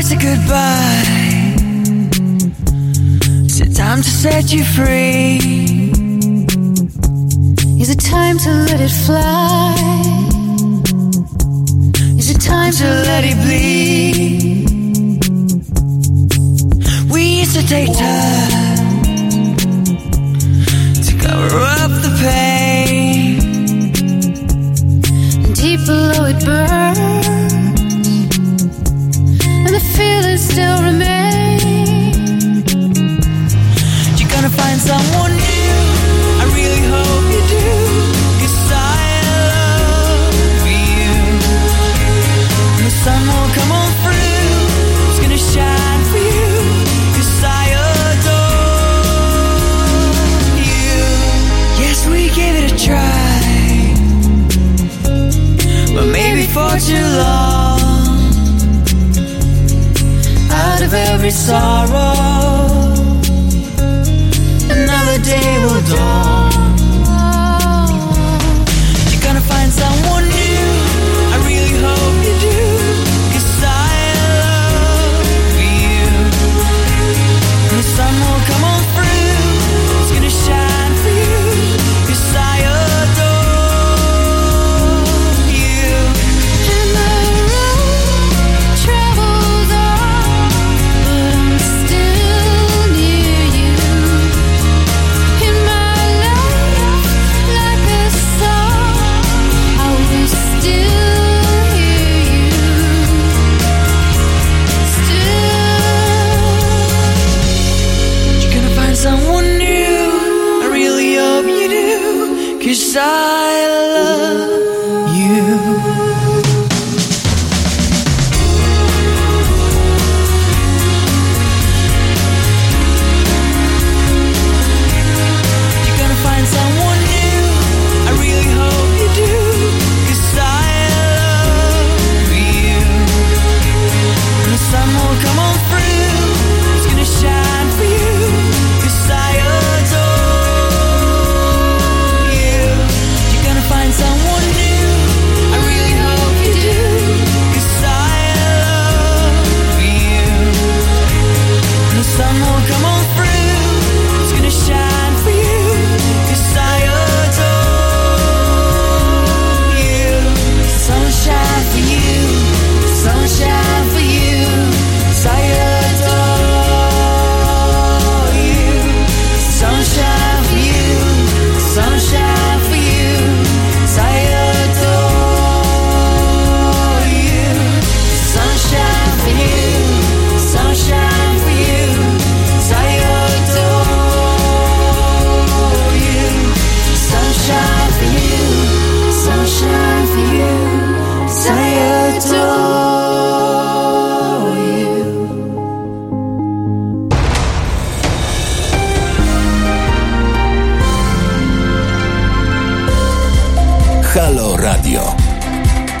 It's a goodbye. Is it time to set you free? Is it time to let it fly? Is it time to let it bleed? We used to take time to cover up the pain. And deep below it burns feel it still. Sorrow. Another day will dawn. side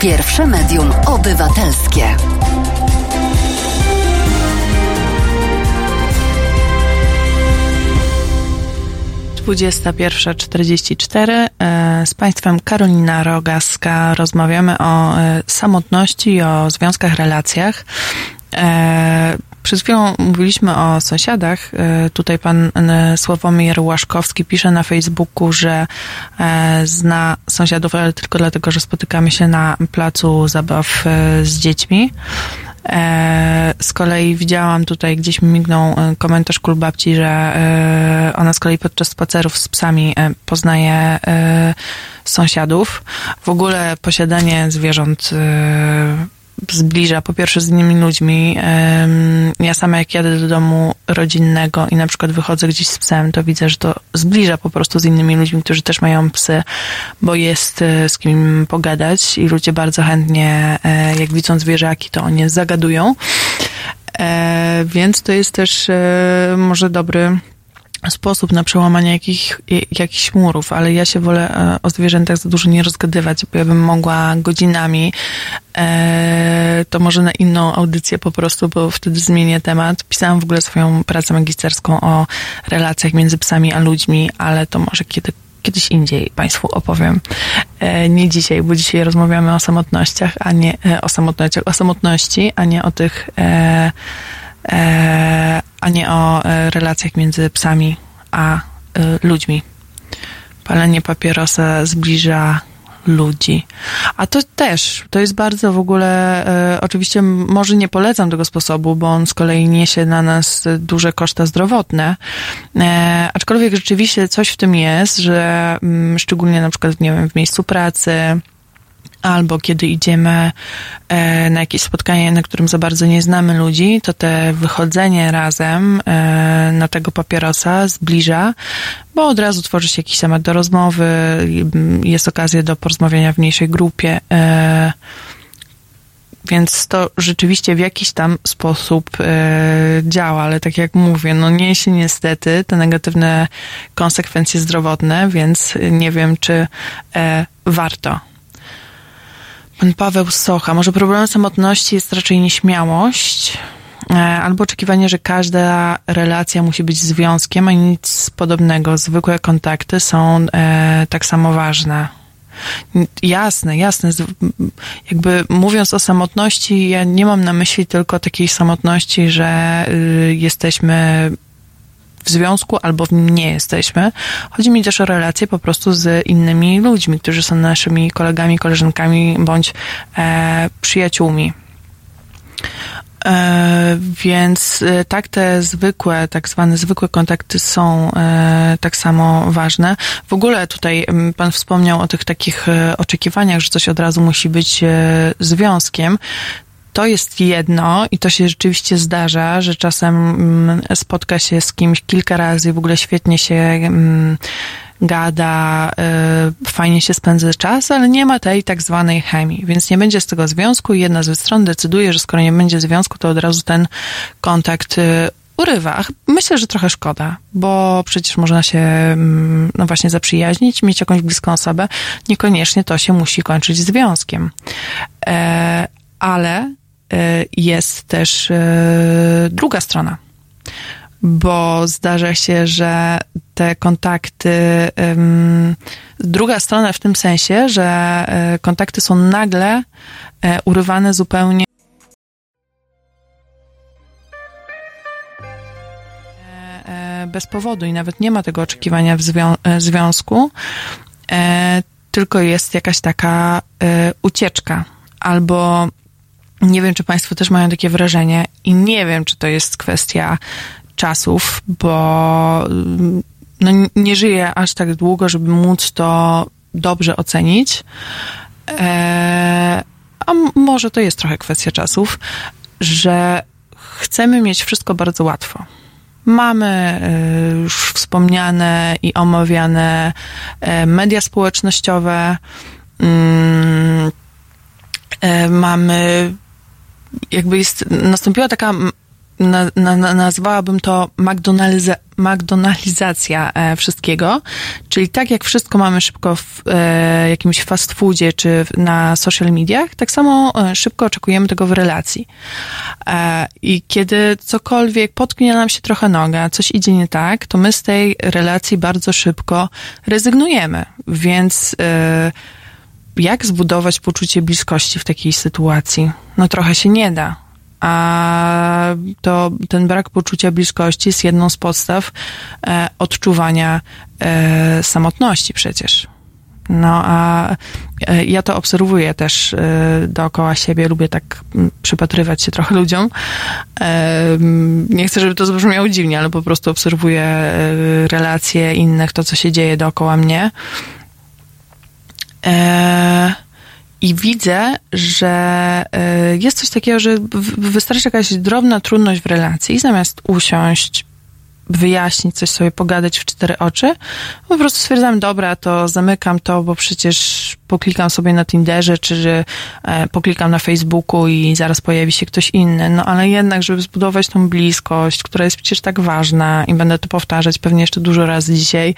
Pierwsze medium obywatelskie. 21.44. E, z Państwem Karolina Rogaska. Rozmawiamy o e, samotności i o związkach, relacjach. E, przed chwilą mówiliśmy o sąsiadach. Tutaj pan Sławomir Łaszkowski pisze na Facebooku, że zna sąsiadów, ale tylko dlatego, że spotykamy się na placu zabaw z dziećmi. E, z kolei widziałam tutaj, gdzieś mi mignął e, komentarz kul babci, że e, ona z kolei podczas spacerów z psami poznaje sąsiadów. W ogóle posiadanie zwierząt zbliża po pierwsze z innymi ludźmi. Ja sama jak jadę do domu rodzinnego i na przykład wychodzę gdzieś z psem, to widzę, że to zbliża po prostu z innymi ludźmi, którzy też mają psy, bo jest e, z kim pogadać i ludzie bardzo chętnie, e, jak widzą zwierzaki, to oni zagadują. E, więc to jest też może dobry sposób na przełamanie jakich, jakichś murów, ale ja się wolę e, o zwierzętach za dużo nie rozgadywać, bo ja bym mogła godzinami, e, to może na inną audycję po prostu, bo wtedy zmienię temat. Pisałam w ogóle swoją pracę magisterską o relacjach między psami a ludźmi, ale to może kiedy, kiedyś indziej Państwu opowiem. E, nie dzisiaj, bo dzisiaj rozmawiamy o samotnościach, a nie o samotnościach, o samotności, a nie o tych E, a nie o e, relacjach między psami a e, ludźmi. Palenie papierosa zbliża ludzi. A to też, to jest bardzo w ogóle, e, oczywiście może nie polecam tego sposobu, bo on z kolei niesie na nas duże koszta zdrowotne, e, aczkolwiek rzeczywiście coś w tym jest, że szczególnie na przykład, nie wiem, w miejscu pracy, albo kiedy idziemy e, na jakieś spotkanie, na którym za bardzo nie znamy ludzi, to te wychodzenie razem e, na tego papierosa zbliża, bo od razu tworzy się jakiś temat do rozmowy, jest okazja do porozmawiania w mniejszej grupie. E, więc to rzeczywiście w jakiś tam sposób działa, ale tak jak mówię, no niesie niestety te negatywne konsekwencje zdrowotne, więc nie wiem, czy warto Pan Paweł Socha. Może problemem samotności jest raczej nieśmiałość e, albo oczekiwanie, że każda relacja musi być związkiem, a nic podobnego. Zwykłe kontakty są e, tak samo ważne. Jasne, jasne. Jakby mówiąc o samotności, ja nie mam na myśli tylko takiej samotności, że y, jesteśmy w związku albo w nim nie jesteśmy. Chodzi mi też o relacje po prostu z innymi ludźmi, którzy są naszymi kolegami, koleżankami bądź e, przyjaciółmi. E, więc e, tak te zwykłe, tak zwane zwykłe kontakty są e, tak samo ważne. W ogóle tutaj Pan wspomniał o tych takich e, oczekiwaniach, że coś od razu musi być e, związkiem to jest jedno i to się rzeczywiście zdarza, że czasem mm, spotka się z kimś kilka razy i w ogóle świetnie się mm, gada, y, fajnie się spędza czas, ale nie ma tej tak zwanej chemii, więc nie będzie z tego związku i jedna ze stron decyduje, że skoro nie będzie związku, to od razu ten kontakt y, urywa. Myślę, że trochę szkoda, bo przecież można się mm, no właśnie zaprzyjaźnić, mieć jakąś bliską osobę. Niekoniecznie to się musi kończyć związkiem. E, ale jest też y, druga strona, bo zdarza się, że te kontakty, druga strona w tym sensie, że y, kontakty są nagle urywane zupełnie. Bez powodu i nawet nie ma tego oczekiwania w zwią związku, tylko jest jakaś taka ucieczka. Albo nie wiem, czy Państwo też mają takie wrażenie i nie wiem, czy to jest kwestia czasów, bo mm, no, nie żyję aż tak długo, żeby móc to dobrze ocenić. E, a może to jest trochę kwestia czasów, że chcemy mieć wszystko bardzo łatwo. Mamy e, już wspomniane i omawiane e, media społecznościowe, mm, mamy jakby jest, nastąpiła taka na, na, na, nazwałabym to McDonald's, McDonaldizacja e, wszystkiego, czyli tak jak wszystko mamy szybko w e, jakimś fast foodzie czy w, na social mediach, tak samo e, szybko oczekujemy tego w relacji. E, I kiedy cokolwiek potknie nam się trochę noga, coś idzie nie tak, to my z tej relacji bardzo szybko rezygnujemy, więc e, jak zbudować poczucie bliskości w takiej sytuacji? No trochę się nie da. A to ten brak poczucia bliskości jest jedną z podstaw e, odczuwania e, samotności przecież. No a e, ja to obserwuję też e, dookoła siebie, lubię tak m, przypatrywać się trochę ludziom. E, Nie chcę, żeby to zabrzmiało dziwnie, ale po prostu obserwuję relacje innych, to co się dzieje dookoła mnie. E, I widzę, że e, jest coś takiego, że wystarczy jakaś drobna trudność w relacji, i zamiast usiąść, wyjaśnić coś sobie, pogadać w cztery oczy, po prostu stwierdzam, dobra, to zamykam to, bo przecież poklikam sobie na Tinderze, czy e, poklikam na Facebooku i zaraz pojawi się ktoś inny. No ale jednak, żeby zbudować tą bliskość, która jest przecież tak ważna i będę to powtarzać pewnie jeszcze dużo razy dzisiaj,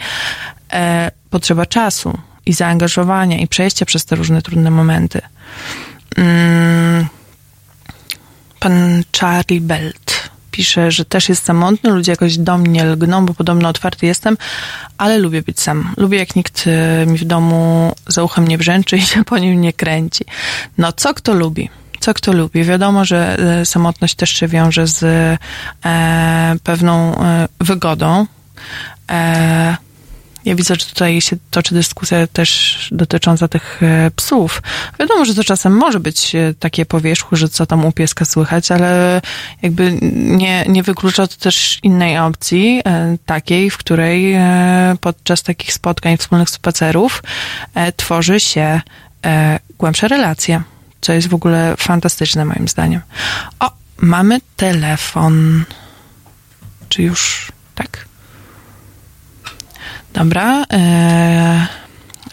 e, potrzeba czasu i zaangażowania i przejścia przez te różne trudne momenty. Mm, pan Charlie Belt pisze, że też jest samotny, ludzie jakoś do mnie lgną, bo podobno otwarty jestem, ale lubię być sam. Lubię, jak nikt e, mi w domu za uchem nie brzęczy i się po nim nie kręci. No, co kto lubi? Co kto lubi? Wiadomo, że e, samotność też się wiąże z e, pewną e, wygodą. E, ja widzę, że tutaj się toczy dyskusja też dotycząca tych e, psów. Wiadomo, że to czasem może być e, takie po wierzchu, że co tam u pieska słychać, ale jakby nie, nie wyklucza to też innej opcji, e, takiej, w której podczas takich spotkań, wspólnych spacerów tworzy się głębsze relacje, co jest w ogóle fantastyczne moim zdaniem. O, mamy telefon. Czy już tak? Dobra, e,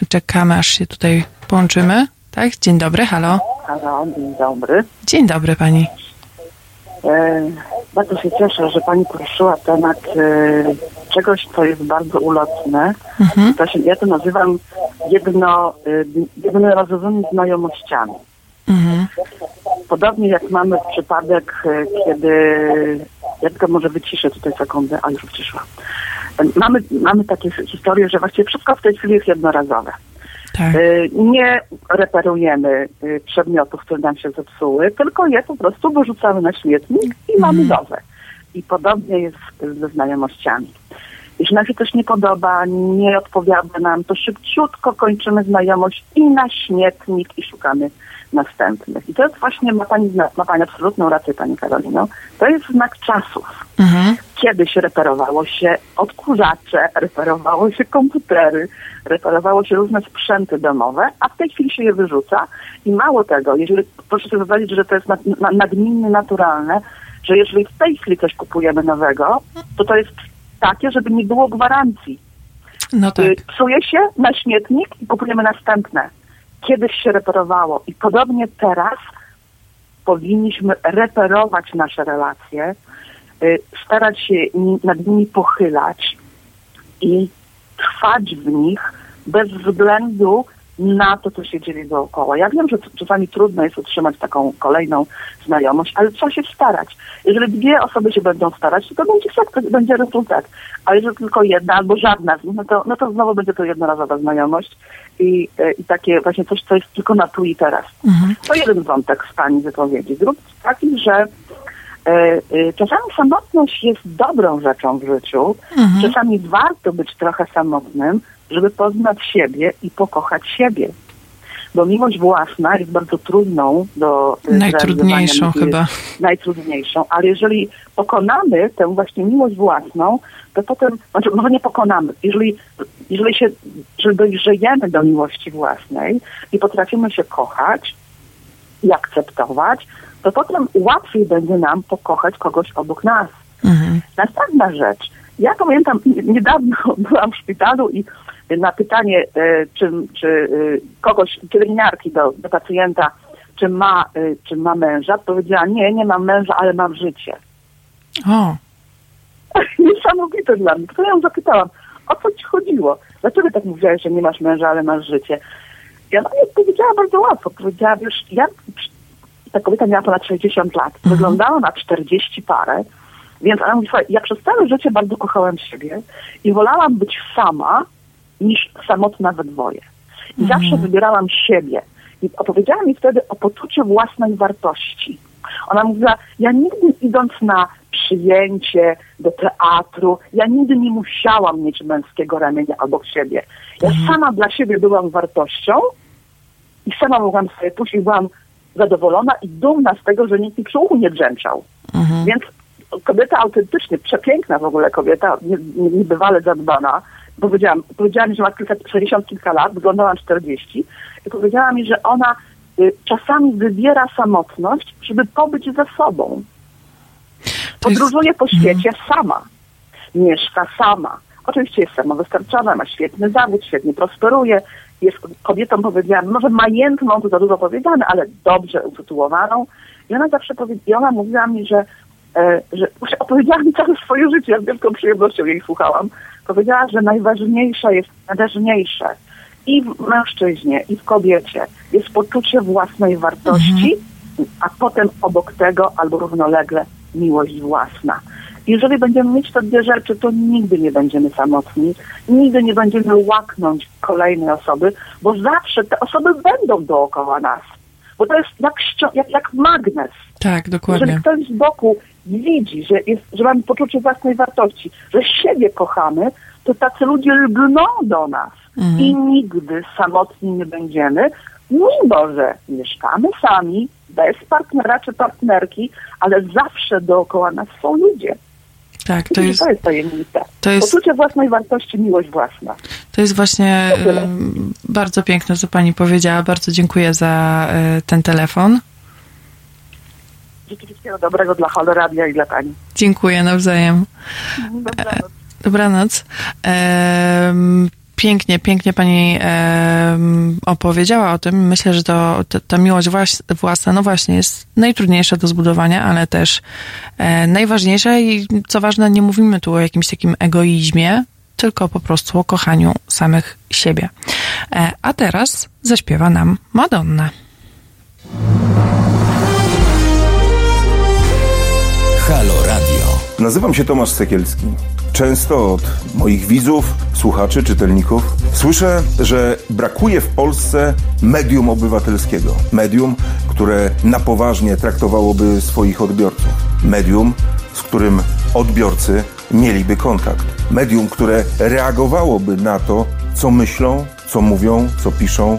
czekamy aż się tutaj połączymy. Tak, dzień dobry, halo. Halo, dzień dobry. Dzień dobry pani. E, bardzo się cieszę, że Pani poruszyła temat e, czegoś, co jest bardzo ulotne. Mhm. To się, ja to nazywam jedno, e, jednorazowymi znajomościami. Mhm. Podobnie jak mamy przypadek, e, kiedy... Ja tylko może wyciszę tutaj sekundę, a już wyciszyłam. Mamy, mamy takie historie, że właściwie wszystko w tej chwili jest jednorazowe. Tak. Y, Nie reperujemy y, przedmiotów, które nam się zepsuły, tylko je po prostu wyrzucamy na śmietnik i mamy nowe. I podobnie jest ze znajomościami. Jeśli nam się coś nie podoba, nie odpowiada nam, to szybciutko kończymy znajomość i na śmietnik i szukamy następnych. I to jest właśnie, ma Pani, ma pani absolutną rację Pani Karolino, to jest znak czasów Mhm. Kiedyś reperowało się odkurzacze, reperowało się komputery, reperowało się różne sprzęty domowe, a w tej chwili się je wyrzuca i mało tego, jeżeli proszę sobie wyobrazić, że to jest nad, na- nagminnie naturalne, że jeżeli w tej chwili coś kupujemy nowego, to to jest takie, żeby nie było gwarancji. No tak. Y, Psuje się na śmietnik i kupujemy następne. Kiedyś się reperowało i podobnie teraz powinniśmy reperować nasze relacje, starać się nad nimi pochylać i trwać w nich bez względu na to, co się dzieje dookoła. Ja wiem, że czasami trudno jest utrzymać taką kolejną znajomość, ale trzeba się starać. Jeżeli dwie osoby się będą starać, to będzie efekt, będzie rezultat. A jeżeli tylko jedna albo żadna z nich, no to, no to znowu będzie to jednorazowa znajomość i, e, i takie właśnie coś, co jest tylko na tu i teraz. Mhm. To jeden wątek z Pani wypowiedzi. Drugi taki, że czasami samotność jest dobrą rzeczą w życiu. Mhm. Czasami warto być trochę samotnym, żeby poznać siebie i pokochać siebie. Bo miłość własna jest bardzo trudną do e, Najtrudniejszą chyba. Najtrudniejszą, ale jeżeli pokonamy tę właśnie miłość własną, to potem, znaczy może nie pokonamy, jeżeli, jeżeli się, jeżeli dojrzejemy do miłości własnej i potrafimy się kochać i akceptować, to potem łatwiej będzie nam pokochać kogoś obok nas. Mhm. Następna rzecz. Ja pamiętam, niedawno byłam w szpitalu i na pytanie, e, czy, czy e, kogoś, pielęgniarki do, do pacjenta, czy ma, e, czy ma męża, powiedziała, nie, nie mam męża, ale mam życie. O, Niesamowite dla mnie. To ja ją zapytałam, o co ci chodziło? Dlaczego tak mówiłaś, że nie masz męża, ale masz życie? Ja na nie powiedziała bardzo łatwo. Powiedziała, wiesz, ja, ta kobieta miała ponad 60 lat, wyglądała na 40 parę, więc ona mówi, słuchaj, ja przez całe życie bardzo kochałem siebie i wolałam być sama niż samotna we dwoje. I zawsze wybierałam siebie. I opowiedziała mi wtedy o poczuciu własnej wartości. Ona mówiła, ja nigdy idąc na przyjęcie do teatru, ja nigdy nie musiałam mieć męskiego ramienia obok siebie. Ja sama dla siebie byłam wartością i sama mogłam sobie pójść i byłam zadowolona i dumna z tego, że nikt mi przy uchu nie drzęczał. Więc kobieta autentycznie, przepiękna w ogóle kobieta, nie- nie- niebywale zadbana. Powiedziałam, powiedziała mi, że ma kilka, 60 kilka lat, wyglądała na 40 i powiedziała mi, że ona y, czasami wybiera samotność, żeby pobyć ze sobą. Podróżuje po świecie sama. Mieszka sama. Oczywiście jest samowystarczalna, ma świetny zawód, świetnie prosperuje. Jest kobietą, powiedziałam, może majętną, to za dużo powiedziane, ale dobrze usytuowaną. I ona zawsze powie, i ona mówiła mi, że, e, że opowiedziała mi całe swoje życie, ja z wielką przyjemnością jej słuchałam. Powiedziała, że najważniejsze jest, najważniejsze i w mężczyźnie, i w kobiecie jest poczucie własnej wartości, a potem obok tego albo równolegle miłość własna. Jeżeli będziemy mieć te dwie rzeczy, to nigdy nie będziemy samotni, nigdy nie będziemy łaknąć kolejnej osoby, bo zawsze te osoby będą dookoła nas. Bo to jest jak, jak, jak magnes. tak, dokładnie. Jeżeli ktoś z boku widzi, że, jest, że mamy poczucie własnej wartości, że siebie kochamy, to tacy ludzie lgną do nas i nigdy samotni nie będziemy, mimo że mieszkamy sami, bez partnera czy partnerki, ale zawsze dookoła nas są ludzie. Tak, to jest, to jest tajemnica. to jest- Poczucie własnej wartości, miłość własna. to jest właśnie To bardzo piękne, co pani powiedziała. Bardzo dziękuję za e, ten telefon. Życzę wszystkiego dobrego dla Haloradia i dla Pani. Dziękuję nawzajem. Dobranoc. Dobranoc. Em, pięknie, pięknie pani em, opowiedziała o tym. Myślę, że to ta, ta miłość włas, własna, no właśnie, jest najtrudniejsza do zbudowania, ale też e, najważniejsza i co ważne, nie mówimy tu o jakimś takim egoizmie, tylko po prostu o kochaniu samych siebie. E, a teraz zaśpiewa nam Madonna. Halo Radio. Nazywam się Tomasz Sekielski. Często od moich widzów, słuchaczy, czytelników słyszę, że brakuje w Polsce medium obywatelskiego. Medium, które na poważnie traktowałoby swoich odbiorców. Medium, z którym odbiorcy mieliby kontakt. Medium, które reagowałoby na to, co myślą, co mówią, co piszą,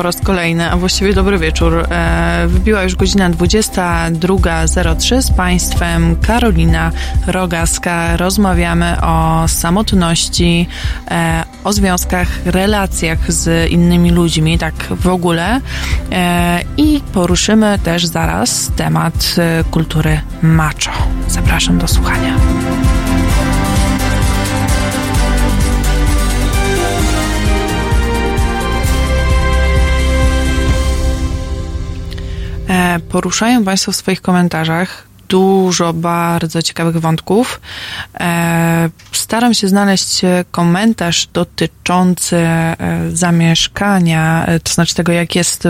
Po raz kolejny, a właściwie dobry wieczór. E, wybiła już godzina 22.03 z Państwem Karolina Rogaska. Rozmawiamy o samotności, e, o związkach, relacjach z innymi ludźmi, tak w ogóle. E, I poruszymy też zaraz temat kultury macho. Zapraszam do słuchania. Poruszają Państwo w swoich komentarzach dużo bardzo ciekawych wątków. E, staram się znaleźć komentarz dotyczący e, zamieszkania, to znaczy tego, jak jest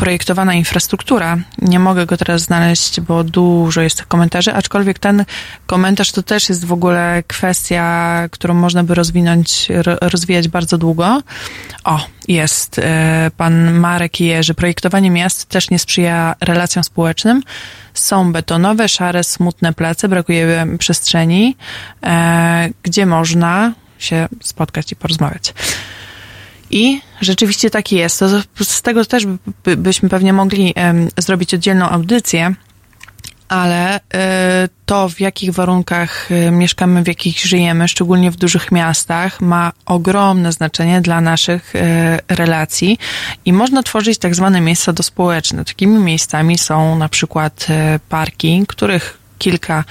projektowana infrastruktura. Nie mogę go teraz znaleźć, bo dużo jest tych komentarzy, aczkolwiek ten komentarz to też jest w ogóle kwestia, którą można by rozwinąć, rozwijać bardzo długo. O, jest e, pan Marek Jerzy. Projektowanie miast też nie sprzyja relacjom społecznym. Są betonowe, szare, smutne place, brakuje przestrzeni, e, gdzie można się spotkać i porozmawiać. I rzeczywiście tak jest. To z tego też by, byśmy pewnie mogli um, zrobić oddzielną audycję, ale y, to, w jakich warunkach y, mieszkamy, w jakich żyjemy, szczególnie w dużych miastach, ma ogromne znaczenie dla naszych y, relacji i można tworzyć tak zwane miejsca dospołeczne. Takimi miejscami są na przykład parki, których kilka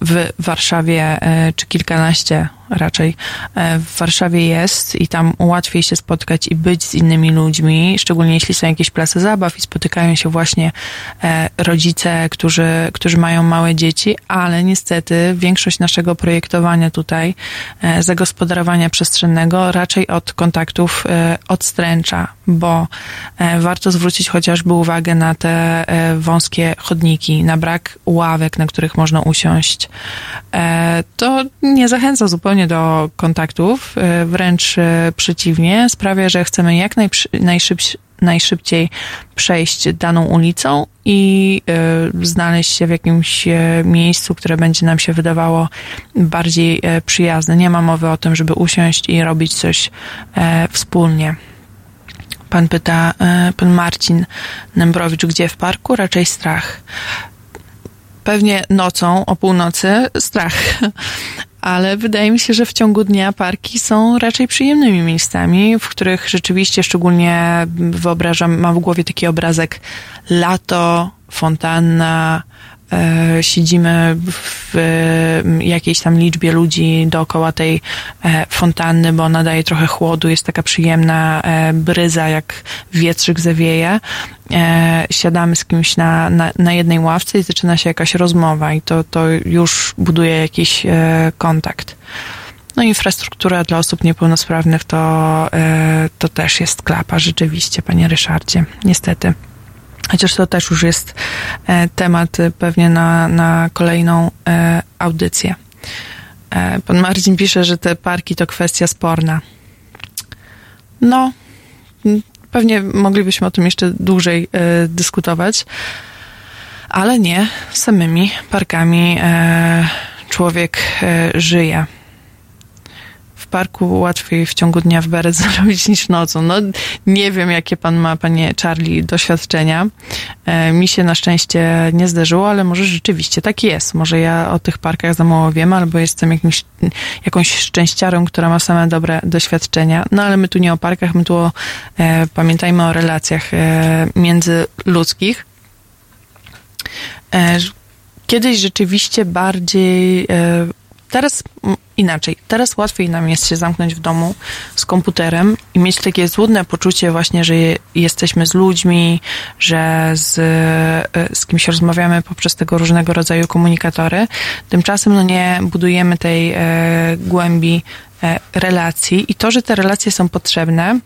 w Warszawie, czy kilkanaście raczej e, w Warszawie jest i tam łatwiej się spotkać i być z innymi ludźmi, szczególnie jeśli są jakieś place zabaw i spotykają się właśnie e, rodzice, którzy, którzy mają małe dzieci, ale niestety większość naszego projektowania tutaj, e, zagospodarowania przestrzennego raczej od kontaktów odstręcza, bo warto zwrócić chociażby uwagę na te wąskie chodniki, na brak ławek, na których można usiąść. To nie zachęca zupełnie do kontaktów, e, wręcz e, przeciwnie, sprawia, że chcemy jak najszybciej najszybciej przejść daną ulicą i y, znaleźć się w jakimś miejscu, które będzie nam się wydawało bardziej przyjazne. Nie ma mowy o tym, żeby usiąść i robić coś wspólnie. Pan pyta, pan Marcin Nembrowicz, gdzie w parku? Raczej strach. Pewnie nocą o północy strach ale wydaje mi się, że w ciągu dnia parki są raczej przyjemnymi miejscami, w których rzeczywiście szczególnie wyobrażam, mam w głowie taki obrazek lato, fontanna, siedzimy w jakiejś tam liczbie ludzi dookoła tej e, fontanny, bo ona daje trochę chłodu, jest taka przyjemna e, bryza, jak wietrzyk zawieje. Siadamy z kimś na, na, na jednej ławce i zaczyna się jakaś rozmowa i to, to już buduje jakiś kontakt. No infrastruktura dla osób niepełnosprawnych to, to też jest klapa, rzeczywiście, panie Ryszardzie, niestety. Chociaż to też już jest e, temat e, pewnie na, na kolejną e, audycję. Pan Marcin pisze, że te parki to kwestia sporna. No, pewnie moglibyśmy o tym jeszcze dłużej dyskutować, ale nie samymi parkami człowiek żyje parku łatwiej w ciągu dnia w beret zarobić niż nocą. No, nie wiem, jakie pan ma, panie Charlie, doświadczenia. E, mi się na szczęście nie zdarzyło, ale może rzeczywiście tak jest. Może ja o tych parkach za mało wiem, albo jestem jakimś, jakąś szczęściarą, która ma same dobre doświadczenia. No, ale my tu nie o parkach, my tu o, e, pamiętajmy o relacjach e, międzyludzkich. E, kiedyś rzeczywiście bardziej e, Teraz inaczej. Teraz łatwiej nam jest się zamknąć w domu z komputerem i mieć takie złudne poczucie właśnie, że jesteśmy z ludźmi, że z, e, z kimś rozmawiamy poprzez tego różnego rodzaju komunikatory. Tymczasem no nie budujemy tej e, głębi e, relacji i to, że te relacje są potrzebne, Mm,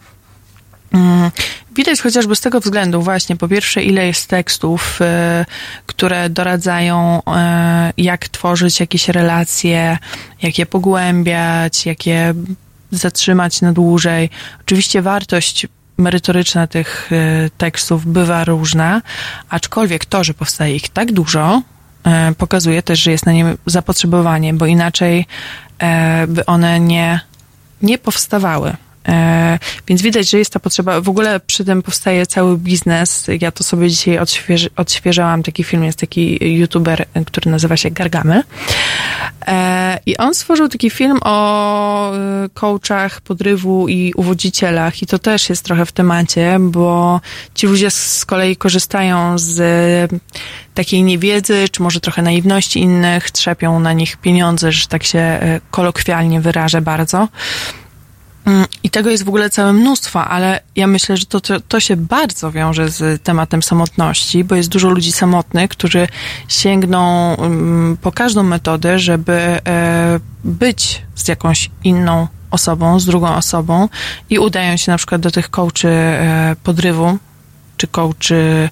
widać chociażby z tego względu właśnie, po pierwsze, ile jest tekstów, y, które doradzają, y, jak tworzyć jakieś relacje, jak je pogłębiać, jak je zatrzymać na dłużej. Oczywiście wartość merytoryczna tych tekstów bywa różna, aczkolwiek to, że powstaje ich tak dużo, pokazuje też, że jest na nie zapotrzebowanie, bo inaczej by one nie nie powstawały. E, więc widać, że jest ta potrzeba. W ogóle przy tym powstaje cały biznes. Ja to sobie dzisiaj odświeży, odświeżałam. Taki film jest taki youtuber, który nazywa się Gargamy. E, I on stworzył taki film o e, coachach podrywu i uwodzicielach. I to też jest trochę w temacie, bo ci ludzie z kolei korzystają z takiej niewiedzy, czy może trochę naiwności innych, trzepią na nich pieniądze, że tak się kolokwialnie wyrażę bardzo. Mm, I tego jest w ogóle całe mnóstwo, ale ja myślę, że to, to, to, się bardzo wiąże z tematem samotności, bo jest dużo ludzi samotnych, którzy sięgną mm, po każdą metodę, żeby e, być z jakąś inną osobą, z drugą osobą i udają się na przykład do tych coachy e, podrywu, czy coachy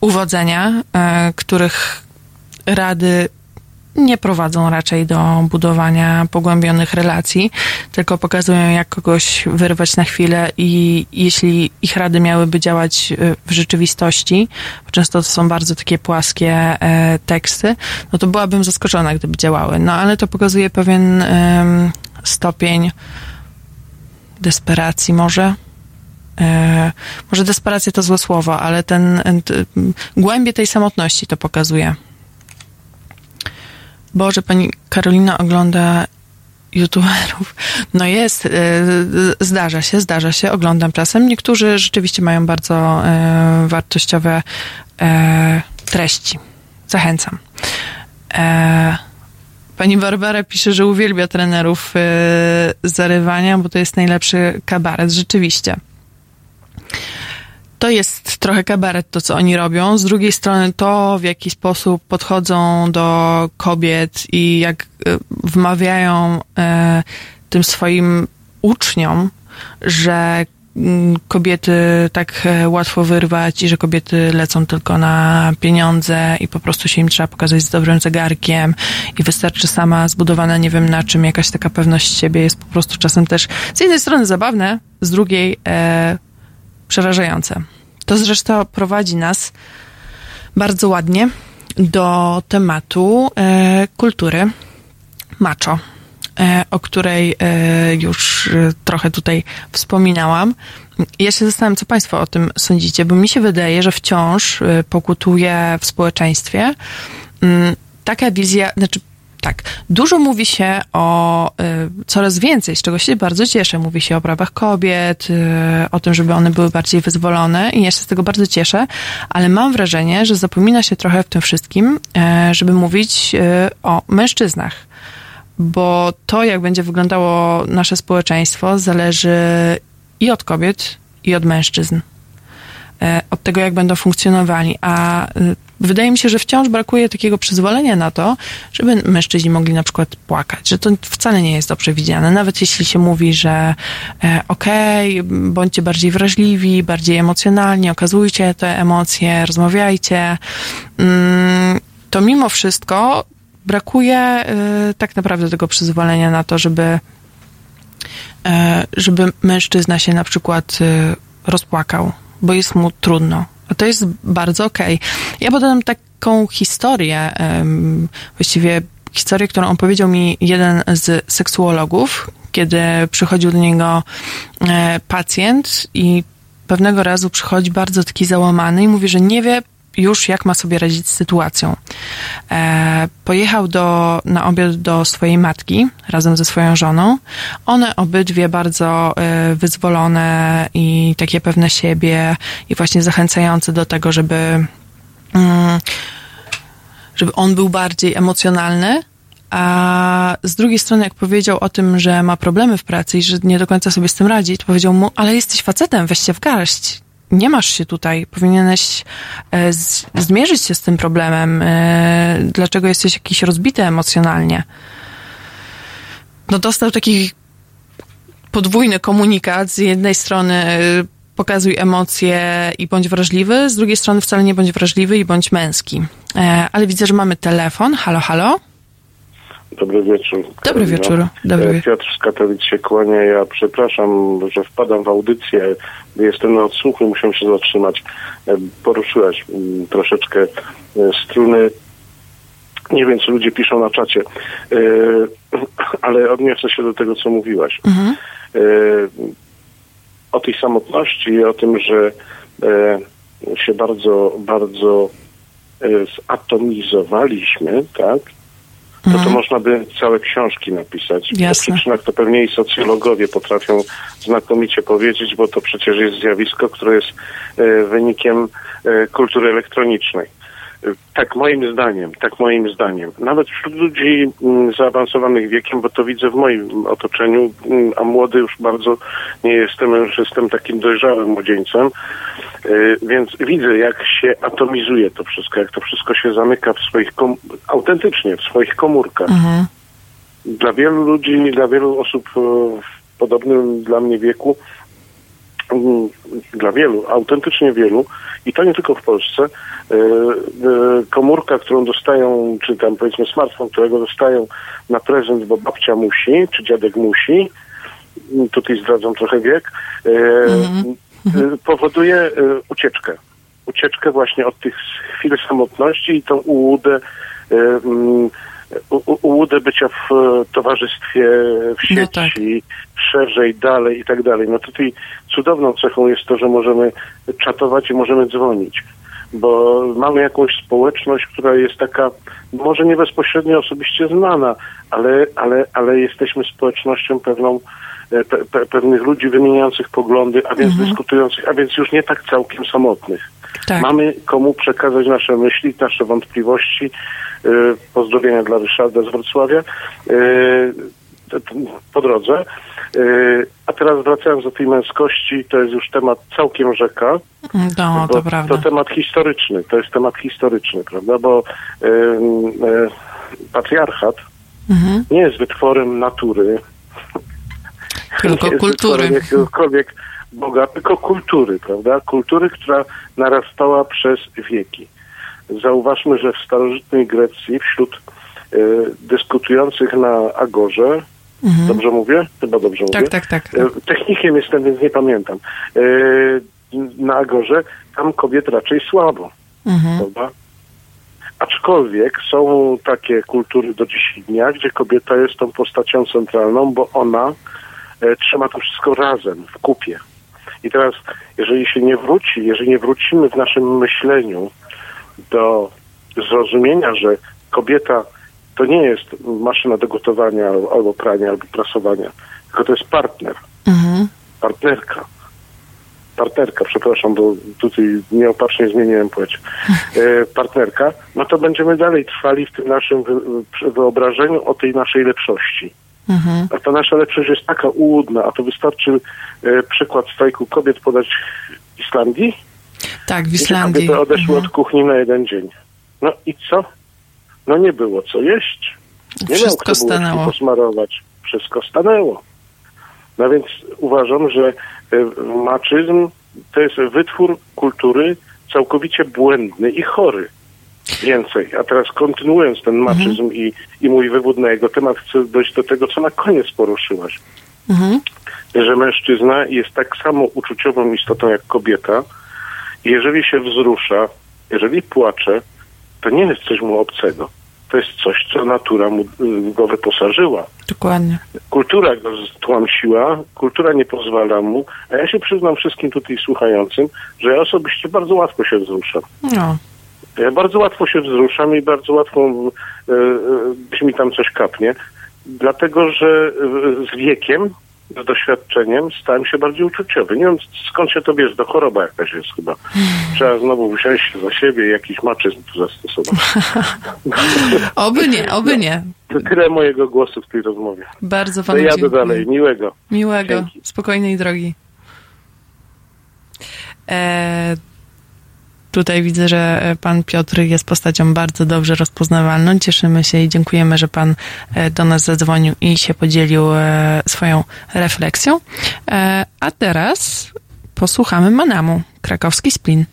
uwodzenia, e, których rady nie prowadzą raczej do budowania pogłębionych relacji, tylko pokazują, jak kogoś wyrwać na chwilę i jeśli ich rady miałyby działać e, w rzeczywistości, bo często to są bardzo takie płaskie e, teksty, no to byłabym zaskoczona, gdyby działały. No ale to pokazuje pewien stopień desperacji może, E, może desperacja to złe słowo, ale ten głębie tej samotności to pokazuje. Boże, pani Karolina ogląda youtuberów. No jest, e, zdarza się, zdarza się, oglądam czasem. Niektórzy rzeczywiście mają bardzo e, wartościowe treści. Zachęcam. Pani Barbara pisze, że uwielbia trenerów zarywania, bo to jest najlepszy kabaret. Rzeczywiście to jest trochę kabaret to, co oni robią. Z drugiej strony to, w jaki sposób podchodzą do kobiet i jak e, wmawiają e, tym swoim uczniom, że mm, kobiety tak e, łatwo wyrwać i że kobiety lecą tylko na pieniądze i po prostu się im trzeba pokazać z dobrym zegarkiem i wystarczy sama zbudowana nie wiem na czym jakaś taka pewność siebie jest po prostu czasem też z jednej strony zabawne, z drugiej e, przerażające. To zresztą prowadzi nas bardzo ładnie do tematu e, kultury macho, e, o której e, już e, trochę tutaj wspominałam. Ja się zastanawiam, co Państwo o tym sądzicie, bo mi się wydaje, że wciąż e, pokutuje w społeczeństwie mm, taka wizja, znaczy tak, dużo mówi się o y, coraz więcej, z czego się bardzo cieszę. Mówi się o prawach kobiet, y, o tym, żeby one były bardziej wyzwolone i ja się z tego bardzo cieszę, ale mam wrażenie, że zapomina się trochę w tym wszystkim, y, żeby mówić o mężczyznach. Bo to, jak będzie wyglądało nasze społeczeństwo, zależy i od kobiet, i od mężczyzn. E, od tego, jak będą funkcjonowali. A y, wydaje mi się, że wciąż brakuje takiego przyzwolenia na to, żeby mężczyźni mogli na przykład płakać, że to wcale nie jest dobrze widziane. Nawet jeśli się mówi, że e, okej, okay, bądźcie bardziej wrażliwi, bardziej emocjonalni, okazujcie te emocje, rozmawiajcie, mm, to mimo wszystko brakuje tak naprawdę tego przyzwolenia na to, żeby e, żeby mężczyzna się na przykład rozpłakał bo jest mu trudno. A to jest bardzo okej. Okay. Ja podam taką historię, właściwie historię, którą opowiedział mi jeden z seksuologów, kiedy przychodził do niego e, pacjent i pewnego razu przychodzi bardzo taki załamany i mówi, że nie wie już jak ma sobie radzić z sytuacją. E, pojechał do, na obiad do swojej matki razem ze swoją żoną. One obydwie bardzo e, wyzwolone i takie pewne siebie i właśnie zachęcające do tego, żeby, mm, żeby on był bardziej emocjonalny, a z drugiej strony, jak powiedział o tym, że ma problemy w pracy i że nie do końca sobie z tym radzi, to powiedział mu, ale jesteś facetem, weź się w garść nie masz się tutaj, powinieneś e, z, zmierzyć się z tym problemem, e, dlaczego jesteś jakiś rozbity emocjonalnie. No dostał taki podwójny komunikat, z jednej strony e, pokazuj emocje i bądź wrażliwy, z drugiej strony wcale nie bądź wrażliwy i bądź męski. Ale widzę, że mamy telefon. Halo, halo? Dobry wieczór. Dobry wieczór. Dobry wieczór. Piotr z Katowic się kłania. Ja przepraszam, że wpadam w audycję. Jestem na odsłuchu, muszę się zatrzymać. E, poruszyłaś mm, troszeczkę e, struny Nie wiem, co ludzie piszą na czacie, e, ale odniosę się do tego, co mówiłaś. Mhm. E, o tej samotności i o tym, że e, się bardzo, bardzo e, zatomizowaliśmy, tak? To to Mhm. można by całe książki napisać. Jasne. O przyczynach to pewnie i socjologowie potrafią znakomicie powiedzieć, bo to przecież jest zjawisko, które jest e, wynikiem e, kultury elektronicznej. E, Tak moim zdaniem, tak moim zdaniem. Nawet wśród ludzi mm, zaawansowanych wiekiem, bo to widzę w moim otoczeniu, mm, a młody już bardzo nie jestem, już jestem takim dojrzałym młodzieńcem, Y, Więc widzę, jak się atomizuje to wszystko, jak to wszystko się zamyka w swoich, kom- autentycznie w swoich komórkach. Mhm. Dla wielu ludzi, dla wielu osób e, w podobnym dla mnie wieku, dla wielu, autentycznie wielu, i to nie tylko w Polsce, e, e, komórka, którą dostają, czy tam powiedzmy smartfon, którego dostają na prezent, bo babcia musi, czy dziadek musi, tutaj zdradzam trochę wiek, e, y, powoduje ucieczkę. Ucieczkę właśnie od tych chwil samotności i tą ułudę, ułudę bycia w e, towarzystwie, w sieci, No tak. szerzej, dalej i tak dalej. No tutaj cudowną cechą jest to, że możemy czatować i możemy dzwonić. Bo mamy jakąś społeczność, która jest taka, może nie bezpośrednio osobiście znana, ale, ale, ale jesteśmy społecznością pewną e, pe, pe, pewnych ludzi wymieniających poglądy, a więc dyskutujących, a więc już nie tak całkiem samotnych. Tak. Mamy komu przekazać nasze myśli, nasze wątpliwości. E, Pozdrowienia dla Ryszarda z Wrocławia. T- Po drodze. E, A teraz wracając do tej męskości, to jest już temat całkiem rzeka. No, to prawda. to temat historyczny, to jest temat historyczny, prawda? Bo patriarchat Mhm. nie jest wytworem natury, Tylko nie jest kultury. jakiegokolwiek Boga, tylko kultury, prawda? Kultury, która narastała przez wieki. Zauważmy, że w starożytnej Grecji wśród e, dyskutujących na Agorze, dobrze mówię? Chyba dobrze Mhm. Tak, mówię. tak, tak. E, Technikiem jestem, więc nie pamiętam. E, Na Agorze tam kobiet raczej słabo, Mhm. prawda? Aczkolwiek są takie kultury do dziś dnia, gdzie kobieta jest tą postacią centralną, bo ona trzyma to wszystko razem, w kupie. I teraz, jeżeli się nie wróci, jeżeli nie wrócimy w naszym myśleniu do zrozumienia, że kobieta to nie jest maszyna do gotowania albo, prania, albo prasowania, tylko to jest partner, Mhm. partnerka. Partnerka, przepraszam, bo tutaj nieopatrznie zmieniłem płeć. E, partnerka, no to będziemy dalej trwali w tym naszym wy, wy- wyobrażeniu o tej naszej lepszości. Mhm. A ta nasza lepszość jest taka ułudna, a to wystarczy e, przykład strajku kobiet podać w Islandii, Tak, w Islandii. kobiety odeszły Mhm. od kuchni na jeden dzień. No i co? No nie było co jeść. Nie miał Wszystko kto bułeczki stanęło. posmarować. Wszystko stanęło. No więc uważam, że e, maczyzm to jest wytwór kultury całkowicie błędny i chory. Więcej. A teraz kontynuując ten maczyzm i, i mój wywód na jego temat, chcę dojść do tego, co na koniec poruszyłaś. Mhm. Że mężczyzna jest tak samo uczuciową istotą jak kobieta. Jeżeli się wzrusza, jeżeli płacze, to nie jest coś mu obcego. To jest coś, co natura mu, y, go wyposażyła. Dokładnie. Kultura go stłamsiła, kultura nie pozwala mu, a ja się przyznam wszystkim tutaj słuchającym, że ja osobiście bardzo łatwo się wzruszam. No. Ja bardzo łatwo się wzruszam i bardzo łatwo e, e, gdzieś mi tam coś kapnie, dlatego że e, z wiekiem, z doświadczeniem stałem się bardziej uczuciowy. Nie wiem skąd się to bierze, to choroba jakaś jest chyba. Trzeba znowu wziąć za siebie i jakiś maczyzm tu zastosować. Oby nie, oby nie. To tyle mojego głosu w tej rozmowie. Bardzo panu jadę dziękuję. dalej. Miłego. Miłego, Dzięki. spokojnej drogi. E, tutaj widzę, że e, pan Piotr jest postacią bardzo dobrze rozpoznawalną. Cieszymy się i dziękujemy, że pan e, do nas zadzwonił i się podzielił e, swoją refleksją. A teraz posłuchamy Manamu, krakowski splin.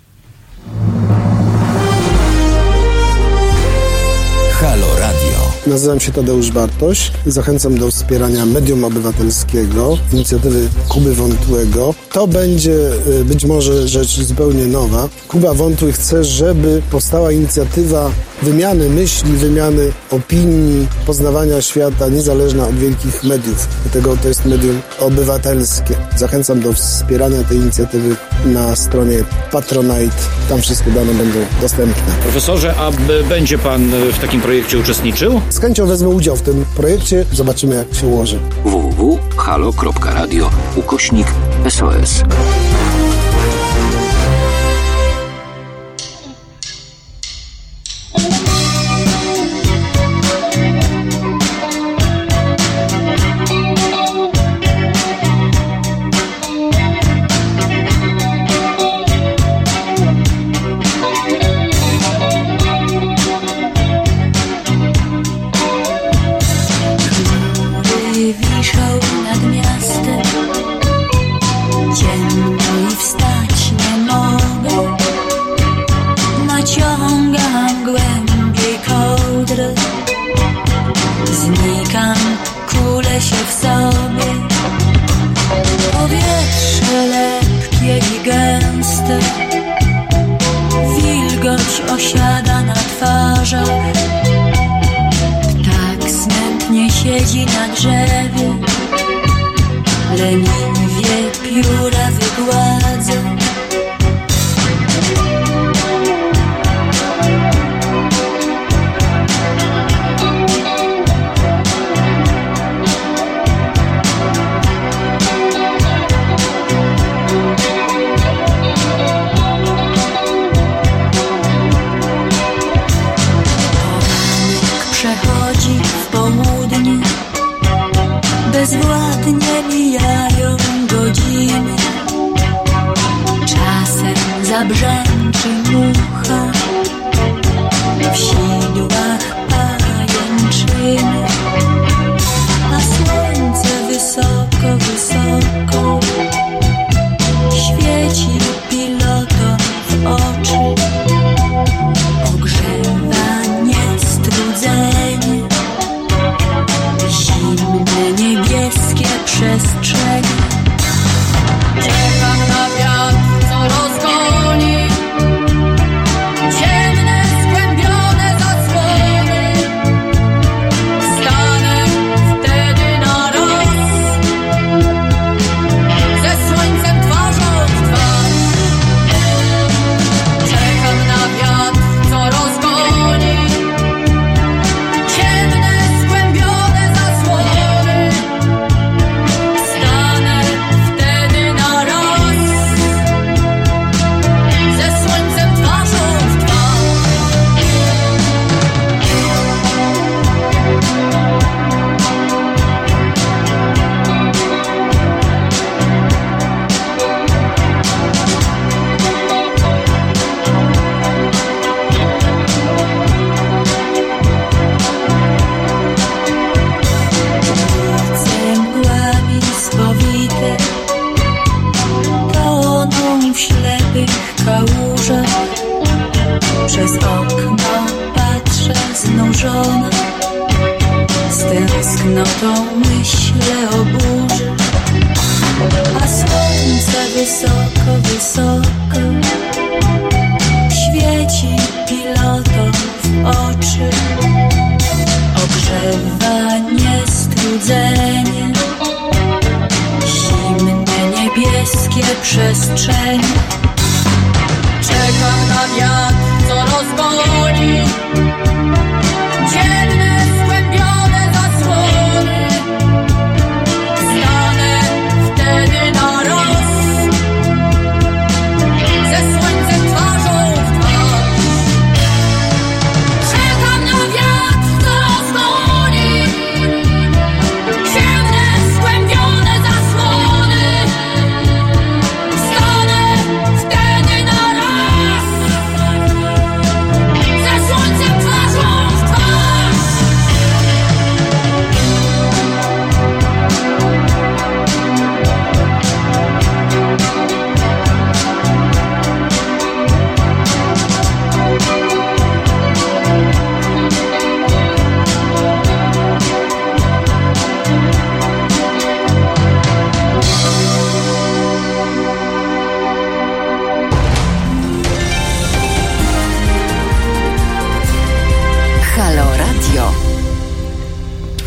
Halo Radio. Nazywam się Tadeusz Bartoś. Zachęcam do wspierania medium obywatelskiego, inicjatywy Kuby Wątłego. To będzie y, być może rzecz zupełnie nowa. Kuba Wątły chce, żeby powstała inicjatywa wymiany myśli, wymiany opinii, poznawania świata niezależna od wielkich mediów. Dlatego to jest medium obywatelskie. Zachęcam do wspierania tej inicjatywy na stronie Patronite. Tam wszystkie dane będą dostępne. Profesorze, a będzie Pan y, w takim projekcie uczestniczył? Z chęcią wezmę udział w tym projekcie. Zobaczymy, jak się ułoży. www.halo.radio ukośnik SOS.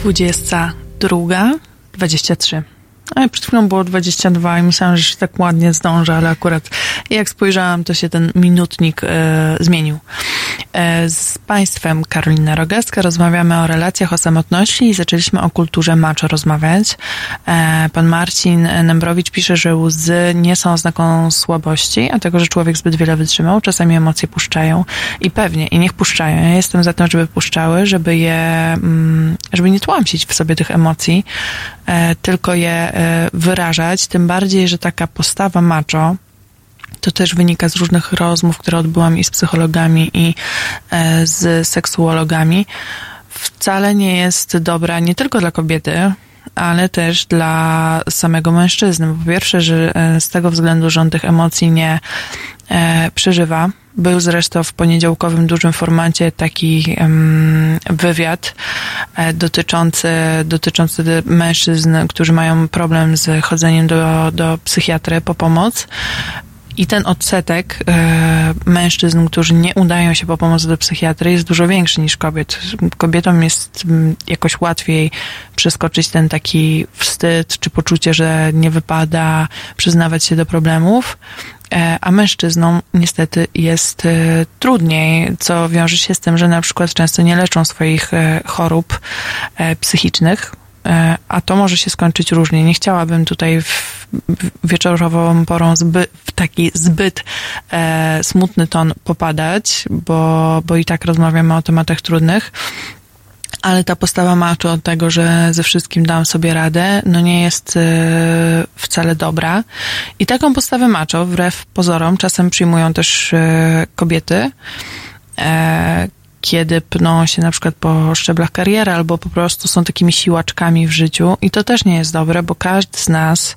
22, 23. A przed chwilą było 22 i myślałam, że się tak ładnie zdążę, ale akurat jak spojrzałam, to się ten minutnik e, zmienił. E, z Państwem Karolina Rogaska rozmawiamy o relacjach, o samotności i zaczęliśmy o kulturze macho rozmawiać. E, pan Marcin Nembrowicz pisze, że łzy nie są oznaką słabości, a tego, że człowiek zbyt wiele wytrzymał. Czasami emocje puszczają i pewnie, i niech puszczają. Ja jestem za tym, żeby puszczały, żeby je, mm, żeby nie tłamsić w sobie tych emocji, e, tylko je wyrażać, tym bardziej, że taka postawa macho, to też wynika z różnych rozmów, które odbyłam i z psychologami, i e, z seksuologami. Wcale nie jest dobra nie tylko dla kobiety, ale też dla samego mężczyzny. Po pierwsze, że e, z tego względu, że on tych emocji nie e, przeżywa. Był zresztą w poniedziałkowym dużym formacie taki um, wywiad e, dotyczący, dotyczący mężczyzn, którzy mają problem z chodzeniem do, do psychiatry po pomoc. I ten odsetek e, mężczyzn, którzy nie udają się po pomoc do psychiatry, jest dużo większy niż kobiet. Kobietom jest m, jakoś łatwiej przeskoczyć ten taki wstyd, czy poczucie, że nie wypada przyznawać się do problemów, e, a mężczyznom niestety jest e, trudniej, co wiąże się z tym, że na przykład często nie leczą swoich chorób psychicznych, a to może się skończyć różnie. Nie chciałabym tutaj w wieczorową porą zby, w taki zbyt e, smutny ton popadać, bo, bo i tak rozmawiamy o tematach trudnych. Ale ta postawa macho od tego, że ze wszystkim dam sobie radę, no nie jest e, wcale dobra. I taką postawę macho, wbrew pozorom, czasem przyjmują też e, kobiety, e, kiedy pną się na przykład po szczeblach kariery, albo po prostu są takimi siłaczkami w życiu. I to też nie jest dobre, bo każdy z nas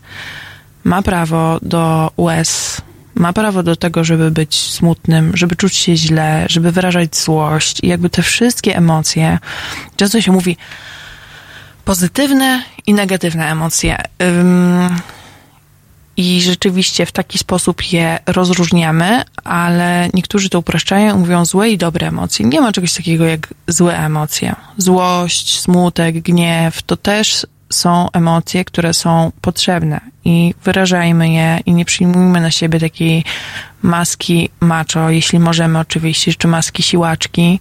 ma prawo do łez, ma prawo do tego, żeby być smutnym, żeby czuć się źle, żeby wyrażać złość i jakby te wszystkie emocje, często się mówi pozytywne i negatywne emocje. Ym, i rzeczywiście w taki sposób je rozróżniamy, ale niektórzy to upraszczają, mówią złe i dobre emocje. Nie ma czegoś takiego jak złe emocje. Złość, smutek, gniew to też są emocje, które są potrzebne i wyrażajmy je i nie przyjmujmy na siebie takiej maski macho, jeśli możemy oczywiście, czy maski siłaczki,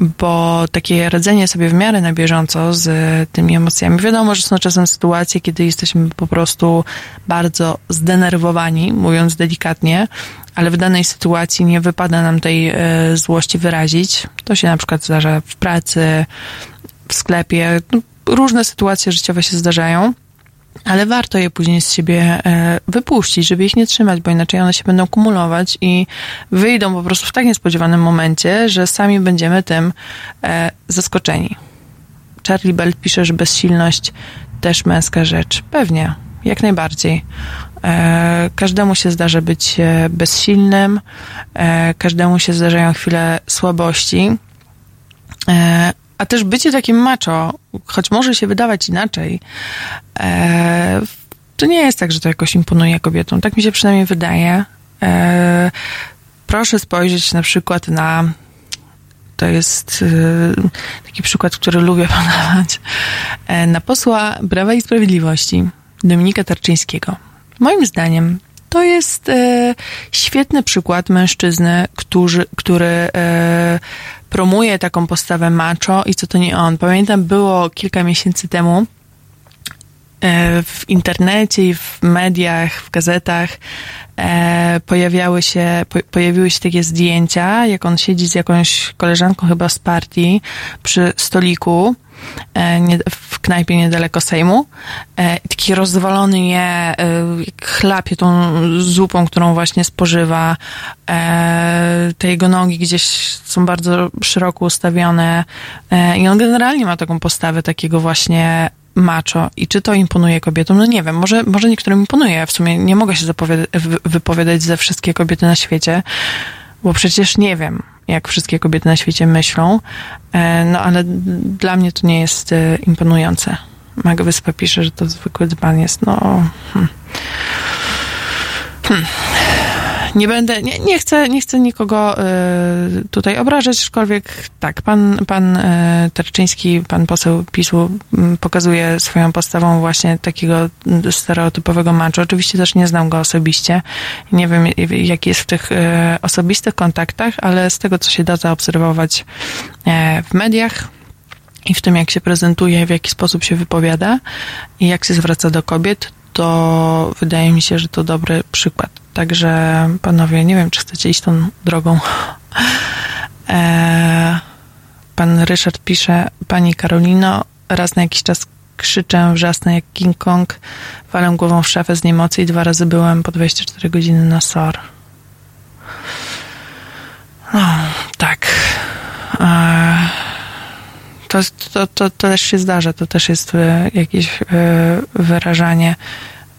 bo takie radzenie sobie w miarę na bieżąco z tymi emocjami. Wiadomo, że są czasem sytuacje, kiedy jesteśmy po prostu bardzo zdenerwowani, mówiąc delikatnie, ale w danej sytuacji nie wypada nam tej e, złości wyrazić. To się na przykład zdarza w pracy, w sklepie. No, różne sytuacje życiowe się zdarzają ale warto je później z siebie e, wypuścić, żeby ich nie trzymać, bo inaczej one się będą kumulować i wyjdą po prostu w tak niespodziewanym momencie, że sami będziemy tym e, zaskoczeni. Charlie Bell pisze, że bezsilność też męska rzecz. Pewnie, jak najbardziej. E, każdemu się zdarza być bezsilnym, każdemu się zdarzają chwile słabości, a też bycie takim macho, choć może się wydawać inaczej, e, to nie jest tak, że to jakoś imponuje kobietom. Tak mi się przynajmniej wydaje. E, proszę spojrzeć na przykład na to jest e, taki przykład, który lubię podawać, e, na posła Prawa i Sprawiedliwości, Dominika Tarczyńskiego. Moim zdaniem to jest e, świetny przykład mężczyzny, który, który e, promuje taką postawę macho i co to nie on. Pamiętam, było kilka miesięcy temu e, w internecie i w mediach, w gazetach e, pojawiały się, po, pojawiły się takie zdjęcia, jak on siedzi z jakąś koleżanką chyba z partii przy stoliku E, w knajpie niedaleko Sejmu. E, taki rozwalony je, e, chlapie tą zupą, którą właśnie spożywa. Te jego nogi gdzieś są bardzo szeroko ustawione i on generalnie ma taką postawę takiego właśnie macho i czy to imponuje kobietom? No nie wiem, może, może niektórym imponuje. W sumie nie mogę się wypowiadać ze wszystkie kobiety na świecie, bo przecież nie wiem jak wszystkie kobiety na świecie myślą, e, no ale dla mnie to nie jest e, imponujące. Maga Wyspa pisze, że to zwykły dzban jest, no... Hmm. Hmm. Nie będę, nie, nie, chcę, nie chcę nikogo y, tutaj obrażać, aczkolwiek tak, pan, pan y, pan poseł PiSu y, pokazuje swoją postawą właśnie takiego stereotypowego macho. Oczywiście też nie znam go osobiście. Nie wiem, jaki jest w tych y, osobistych kontaktach, ale z tego, co się da zaobserwować w mediach, i w tym, jak się prezentuje, w jaki sposób się wypowiada i jak się zwraca do kobiet, to wydaje mi się, że to dobry przykład. Także panowie, nie wiem, czy chcecie iść tą drogą. E, pan Ryszard pisze, pani Karolino, raz na jakiś czas krzyczę, wrzasnę jak King Kong, walę głową w szafę z niemocy i dwa razy byłem po 24 godziny na SOR. No, tak. E, to, to, to, to też się zdarza, to też jest e, jakieś e, wyrażanie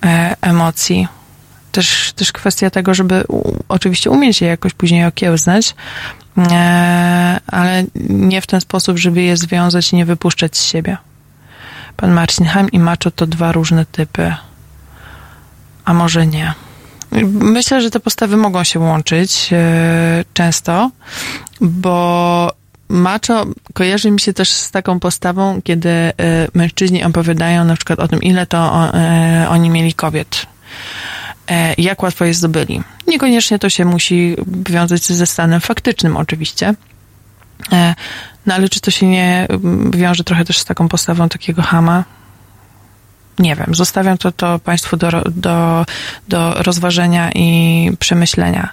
e, emocji. Też, też kwestia tego, żeby u, oczywiście umieć je jakoś później okiełznać, ale nie w ten sposób, żeby je związać i nie wypuszczać z siebie. Pan Marcin Heim i Macho to dwa różne typy. A może nie. Myślę, że te postawy mogą się łączyć często, bo macho kojarzy mi się też z taką postawą, kiedy y, mężczyźni opowiadają na przykład o tym, ile to y, oni mieli kobiet. Y, jak łatwo je zdobyli. Niekoniecznie to się musi wiązać ze stanem faktycznym, oczywiście. No ale czy to się nie wiąże trochę też z taką postawą takiego hama? Nie wiem. Zostawiam to, to Państwu do, do, do rozważenia i przemyślenia.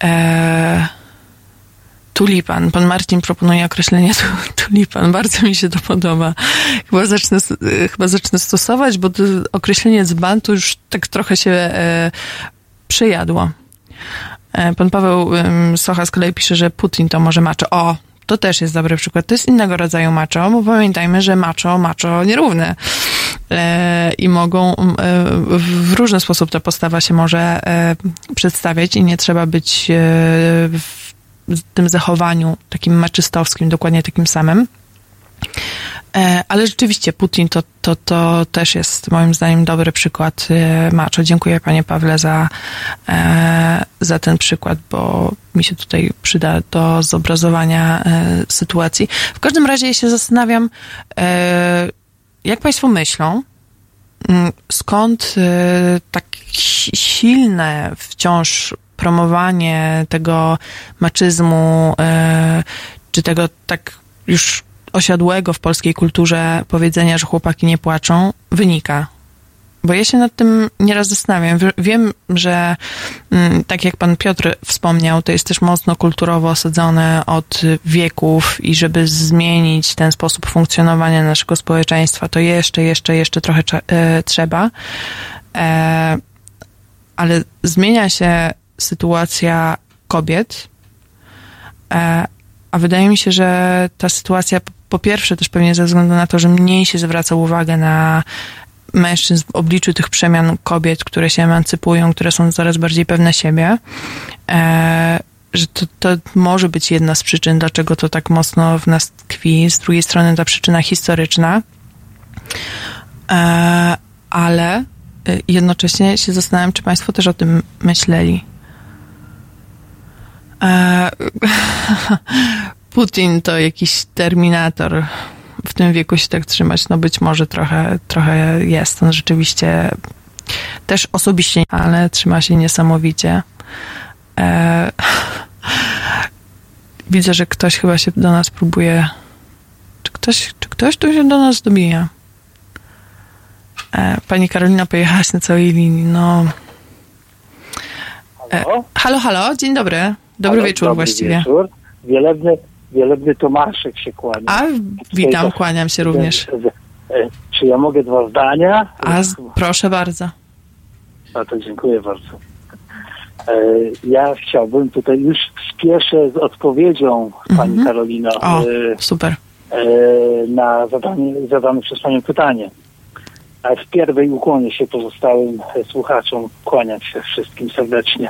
Eee, tulipan. Pan Marcin proponuje określenie tulipan. Bardzo mi się to podoba. Chyba zacznę, chyba zacznę stosować, bo określenie dzban to już tak trochę się e, przyjadło. E, pan Paweł e, Socha z kolei pisze, że Putin to może macho. O, to też jest dobry przykład. To jest innego rodzaju macho, bo pamiętajmy, że macho, macho nierówne. E, I mogą e, w różny sposób ta postawa się może e, przedstawiać i nie trzeba być w tym zachowaniu takim maczystowskim, dokładnie takim samym. E, ale rzeczywiście Putin to, to, to też jest moim zdaniem dobry przykład e, maczo. Dziękuję panie Pawle za, e, za ten przykład, bo mi się tutaj przyda do zobrazowania sytuacji. W każdym razie ja się zastanawiam, jak państwo myślą, mm, skąd tak silne wciąż promowanie tego maczyzmu, e, czy tego tak już osiadłego w polskiej kulturze powiedzenia, że chłopaki nie płaczą, wynika. Bo ja się nad tym nieraz zastanawiam. Wiem, że mm, tak jak pan Piotr wspomniał, to jest też mocno kulturowo osadzone od wieków i żeby zmienić ten sposób funkcjonowania naszego społeczeństwa, to jeszcze, jeszcze, jeszcze trochę e, trzeba. E, ale zmienia się sytuacja kobiet, e, a wydaje mi się, że ta sytuacja po pierwsze też pewnie ze względu na to, że mniej się zwraca uwagę na mężczyzn w obliczu tych przemian kobiet, które się emancypują, które są coraz bardziej pewne siebie, e, że to, to może być jedna z przyczyn, dlaczego to tak mocno w nas tkwi. Z drugiej strony ta przyczyna historyczna, e, ale jednocześnie się zastanawiam, czy Państwo też o tym myśleli. E, Putin to jakiś terminator. W tym wieku się tak trzymać, no być może trochę, trochę jest. On rzeczywiście też osobiście, ale trzyma się niesamowicie. E, widzę, że ktoś chyba się do nas próbuje. Czy ktoś, czy ktoś tu się do nas dobija? E, pani Karolina pojechałaś na całej linii. No. Halo? halo, halo, dzień dobry. Dobry Halo, wieczór dobry właściwie. Wieczór. Wielebny, wielebny Tomaszek się kłania. A, witam, kłaniam się również. Czy ja mogę dwa zdania? A, proszę bardzo. A to dziękuję bardzo. E, Ja chciałbym tutaj już spieszę z odpowiedzią pani Mhm. Karolino O, e, super. e, na zadanie, zadane przez panią pytanie. A w pierwej ukłonię się pozostałym słuchaczom, kłaniam się wszystkim serdecznie.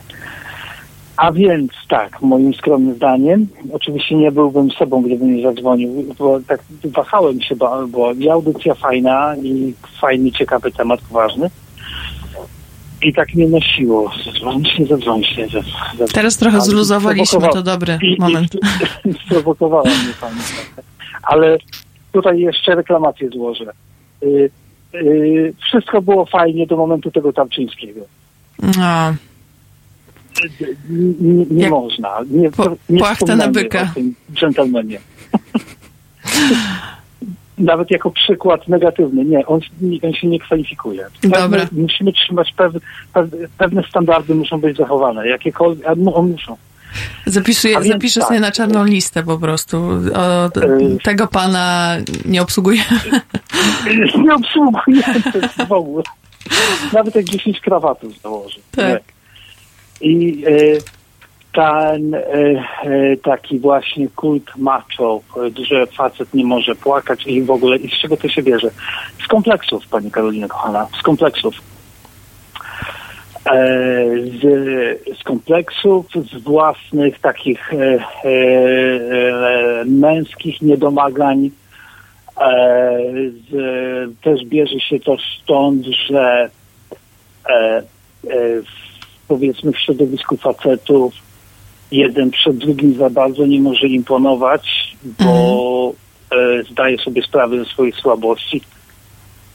A więc tak, moim skromnym zdaniem, oczywiście nie byłbym sobą, gdybym nie zadzwonił, bo tak wahałem się, bo, bo i audycja fajna i fajny, ciekawy temat, ważny. I tak mnie nosiło. Zadzwońcie, zadzwońcie. zadzwońcie. Teraz trochę Ale zluzowaliśmy, to dobry i- moment. I sprowokowała mnie pani. Ale tutaj jeszcze reklamację złożę. Y, y, wszystko było fajnie do momentu tego Tarczyńskiego. No, Nie, nie można. Nie, nie płachta na byka. o tym dżentelmenie. Nawet jako przykład negatywny. Nie, on, on się nie kwalifikuje. Pewne, Dobra. Musimy trzymać pewne, pewne standardy muszą być zachowane. Jakiekolwiek, a mu- muszą. więc zapiszę tak. sobie na czarną listę po prostu. O, Y- tego pana nie obsługuję. Nie obsługuje w ogóle. Nawet jak 10 krawatów założy. Tak. Nie. I e, ten e, e, taki właśnie kult macho, że facet nie może płakać i w ogóle, i z czego to się bierze? Z kompleksów, pani Karolina kochana, z kompleksów. Z, z kompleksów, z własnych takich męskich niedomagań, E, z, też bierze się to stąd, że e, e, powiedzmy w środowisku facetów jeden przed drugim za bardzo nie może imponować, bo e, zdaje sobie sprawę ze swojej słabości,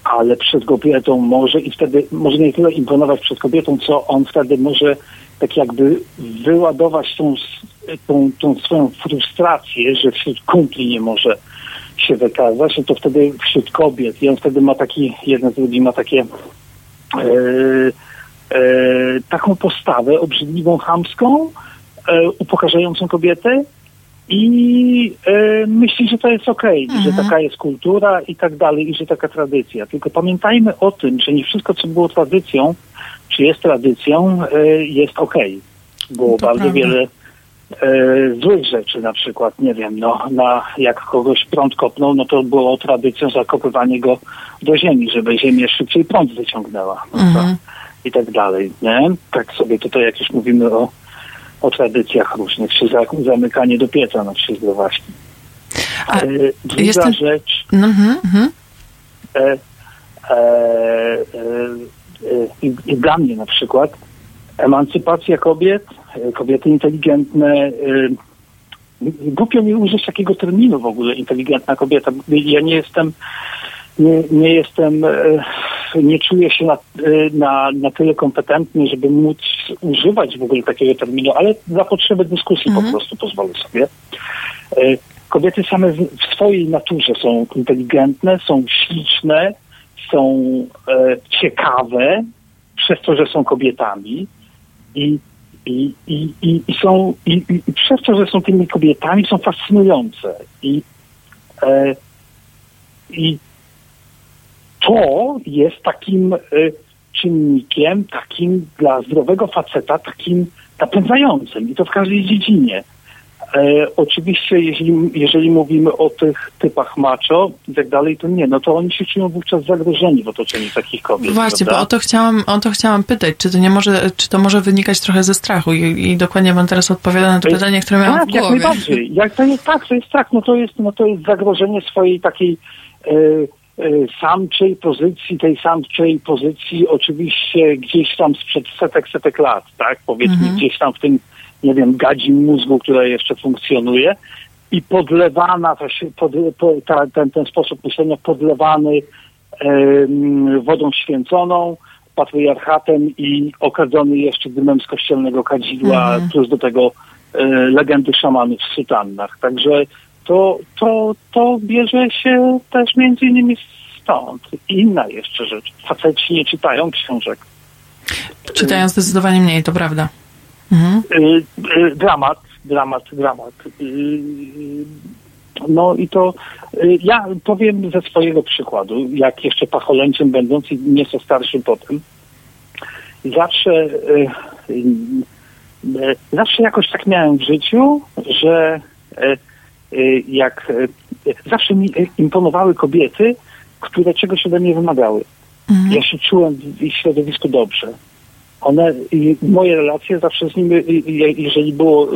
ale przed kobietą może i wtedy może nie tyle imponować przed kobietą, co on wtedy może tak jakby wyładować tą, tą, tą swoją frustrację, że wśród kumpli nie może się wykazać, no to wtedy wśród kobiet. I on wtedy ma taki, jeden z drugim ma takie e, taką postawę obrzydliwą, chamską, e, upokarzającą kobietę i e, myśli, że to jest okej, że taka jest kultura i tak dalej, i że taka tradycja. Tylko pamiętajmy o tym, że nie wszystko, co było tradycją, czy jest tradycją, e, jest okej. Było To bardzo prawda. wiele e, złych rzeczy, na przykład, nie wiem, no, na, jak kogoś prąd kopnął, no to było tradycją zakopywanie go do ziemi, żeby ziemię szybciej prąd wyciągnęła. No, Mhm. I tak dalej, nie? Tak sobie tutaj, jak już mówimy o, o tradycjach różnych, czy za, zamykanie do pieca na trzy zdrowaśki. A E, druga jestem- rzecz, e, e, e, e, i, i dla mnie na przykład emancypacja kobiet, e, kobiety inteligentne, e, głupio mi użyć takiego terminu w ogóle, inteligentna kobieta. Ja nie jestem, nie, nie jestem, e, nie czuję się na, e, na, na tyle kompetentny, żeby móc używać w ogóle takiego terminu, ale za potrzeby dyskusji po prostu pozwolę sobie. E, Kobiety same w swojej naturze są inteligentne, są śliczne, są ciekawe, przez to, że są kobietami i, i, i, i, i są i, i, i przez to, że są tymi kobietami, są fascynujące. I, e, i to jest takim e, czynnikiem, takim dla zdrowego faceta, takim napędzającym i to w każdej dziedzinie. E, oczywiście, jeśli, jeżeli mówimy o tych typach macho i tak dalej, to nie, no to oni się czują wówczas zagrożeni w otoczeniu takich kobiet. Właśnie, bo prawda? o to chciałam, o to chciałam pytać, czy to nie może, czy to może wynikać trochę ze strachu i, i dokładnie pan teraz odpowiada na to pytanie, które miałam tak, w jak głowie. najbardziej. Jak to jest tak, to jest tak, no to jest, no to jest zagrożenie swojej takiej e, samczej pozycji, tej samczej pozycji oczywiście gdzieś tam sprzed setek, setek lat, tak? Powiedzmy Mhm. gdzieś tam w tym, nie wiem, gadzim mózgu, które jeszcze funkcjonuje i podlewana, to się, pod, po, ta, ten, ten sposób myślenia podlewany wodą święconą, patriarchatem i okadzony jeszcze dymem z kościelnego kadzidła, Mhm. plus do tego e, legendy szamanów w sutannach. Także to, to, to bierze się też między innymi stąd. I Inna jeszcze rzecz. Faceci nie czytają książek. Czytają zdecydowanie mniej, to prawda. Mhm. Y, y, dramat, dramat, dramat. Y, No i to ja powiem ze swojego przykładu, jak jeszcze pacholęciem będąc i nieco starszym potem, zawsze zawsze jakoś tak miałem w życiu, że jak y, zawsze mi y, imponowały kobiety, które czegoś ode mnie wymagały. Ja się czułem w ich środowisku dobrze one, moje relacje zawsze z nimi, jeżeli było,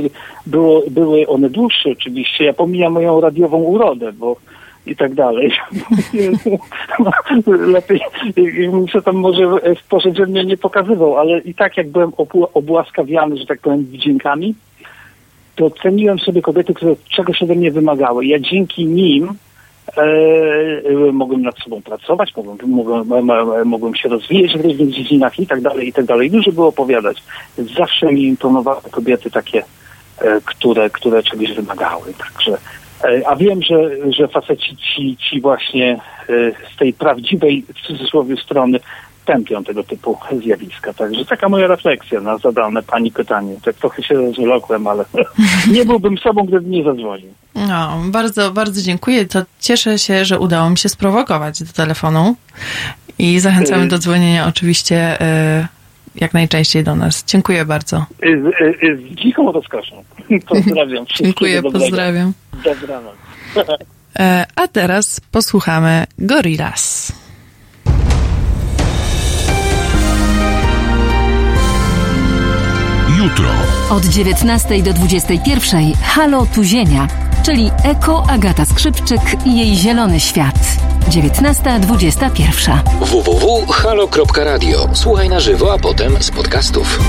było, były one dłuższe oczywiście, ja pomijam moją radiową urodę, bo i tak dalej. Lepiej się tam może w porze dziennie nie pokazywał, ale i tak jak byłem obła- obłaskawiany, że tak powiem, wdziękami, to ceniłem sobie kobiety, które czegoś ode mnie wymagały. Ja dzięki nim e, mogłem nad sobą pracować, mogłem, mogłem, e, mogłem się rozwijać w różnych dziedzinach i tak dalej, i tak dalej. Dużo było opowiadać. Zawsze mi imponowały kobiety takie, e, które, które czegoś wymagały. Także, e, a wiem, że, że faceci ci, ci właśnie e, z tej prawdziwej, w cudzysłowie, strony tępią tego typu zjawiska. Także taka moja refleksja na zadane pani pytanie. Tak trochę się rozwlokłem, ale nie byłbym sobą, gdybym nie zadzwonił. No, bardzo, bardzo dziękuję. To cieszę się, że udało mi się sprowokować do telefonu i zachęcamy Y- do dzwonienia oczywiście y, jak najczęściej do nas. Dziękuję bardzo. Z, z, z dziką rozkoszą. Pozdrawiam. Dziękuję, dobrego. pozdrawiam. Dobranoc. E, a teraz posłuchamy Gorillaz. Jutro. Od 19 do 21 Halo Tu Ziemia, czyli Eko Agata Skrzypczyk i jej zielony świat. 19.21. www.halo.radio. Słuchaj na żywo, a potem z podcastów.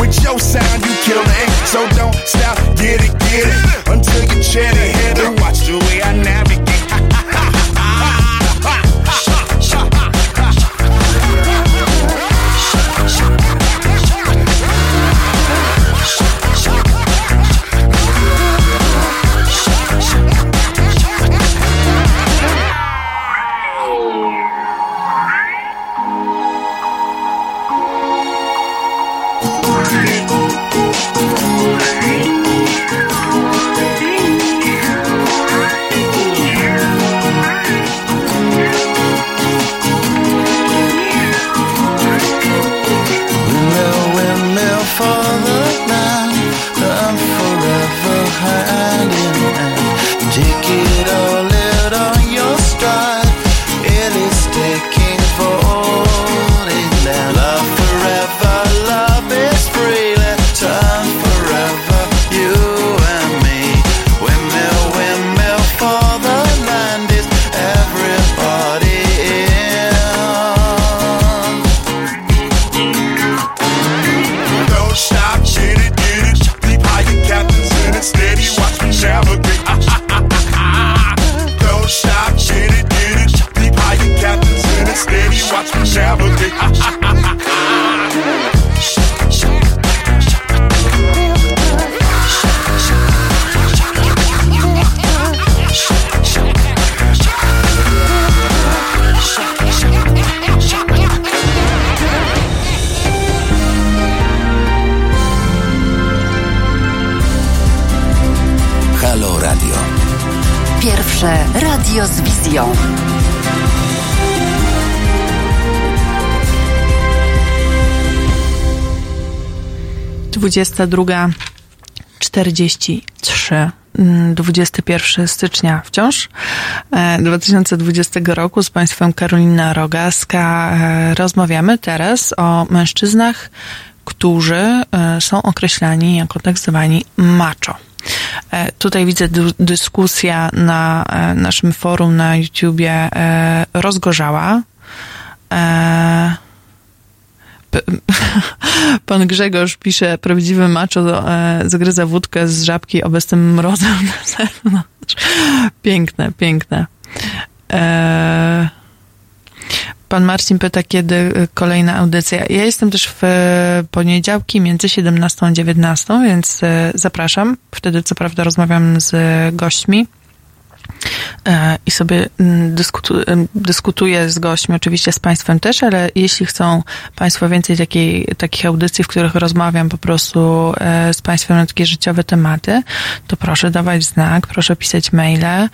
With your sound, you kill the. So don't stop, get it, get it. Until you chat it, it. Watch the way I navigate. 22, 43. 21 stycznia wciąż e, 2020 roku z Państwem Karolina Rogaska e, rozmawiamy teraz o mężczyznach, którzy e, są określani jako tak zwani macho. Tutaj widzę dyskusja na naszym forum na YouTubie rozgorzała. Pan Grzegorz pisze, prawdziwy macho e, zagryza wódkę z żabki obecnym mrozem na zewnątrz. Piękne, piękne. E, pan Marcin pyta, kiedy kolejna audycja. Ja jestem też w poniedziałki między 17 a 19, więc e, zapraszam. Wtedy co prawda rozmawiam z gośćmi E, i sobie mm, dyskutu, dyskutuję z gośćmi, oczywiście z Państwem też, ale jeśli chcą Państwo więcej takiej, takich audycji, w których rozmawiam po prostu e, z Państwem na takie życiowe tematy, to proszę dawać znak, proszę pisać maile e,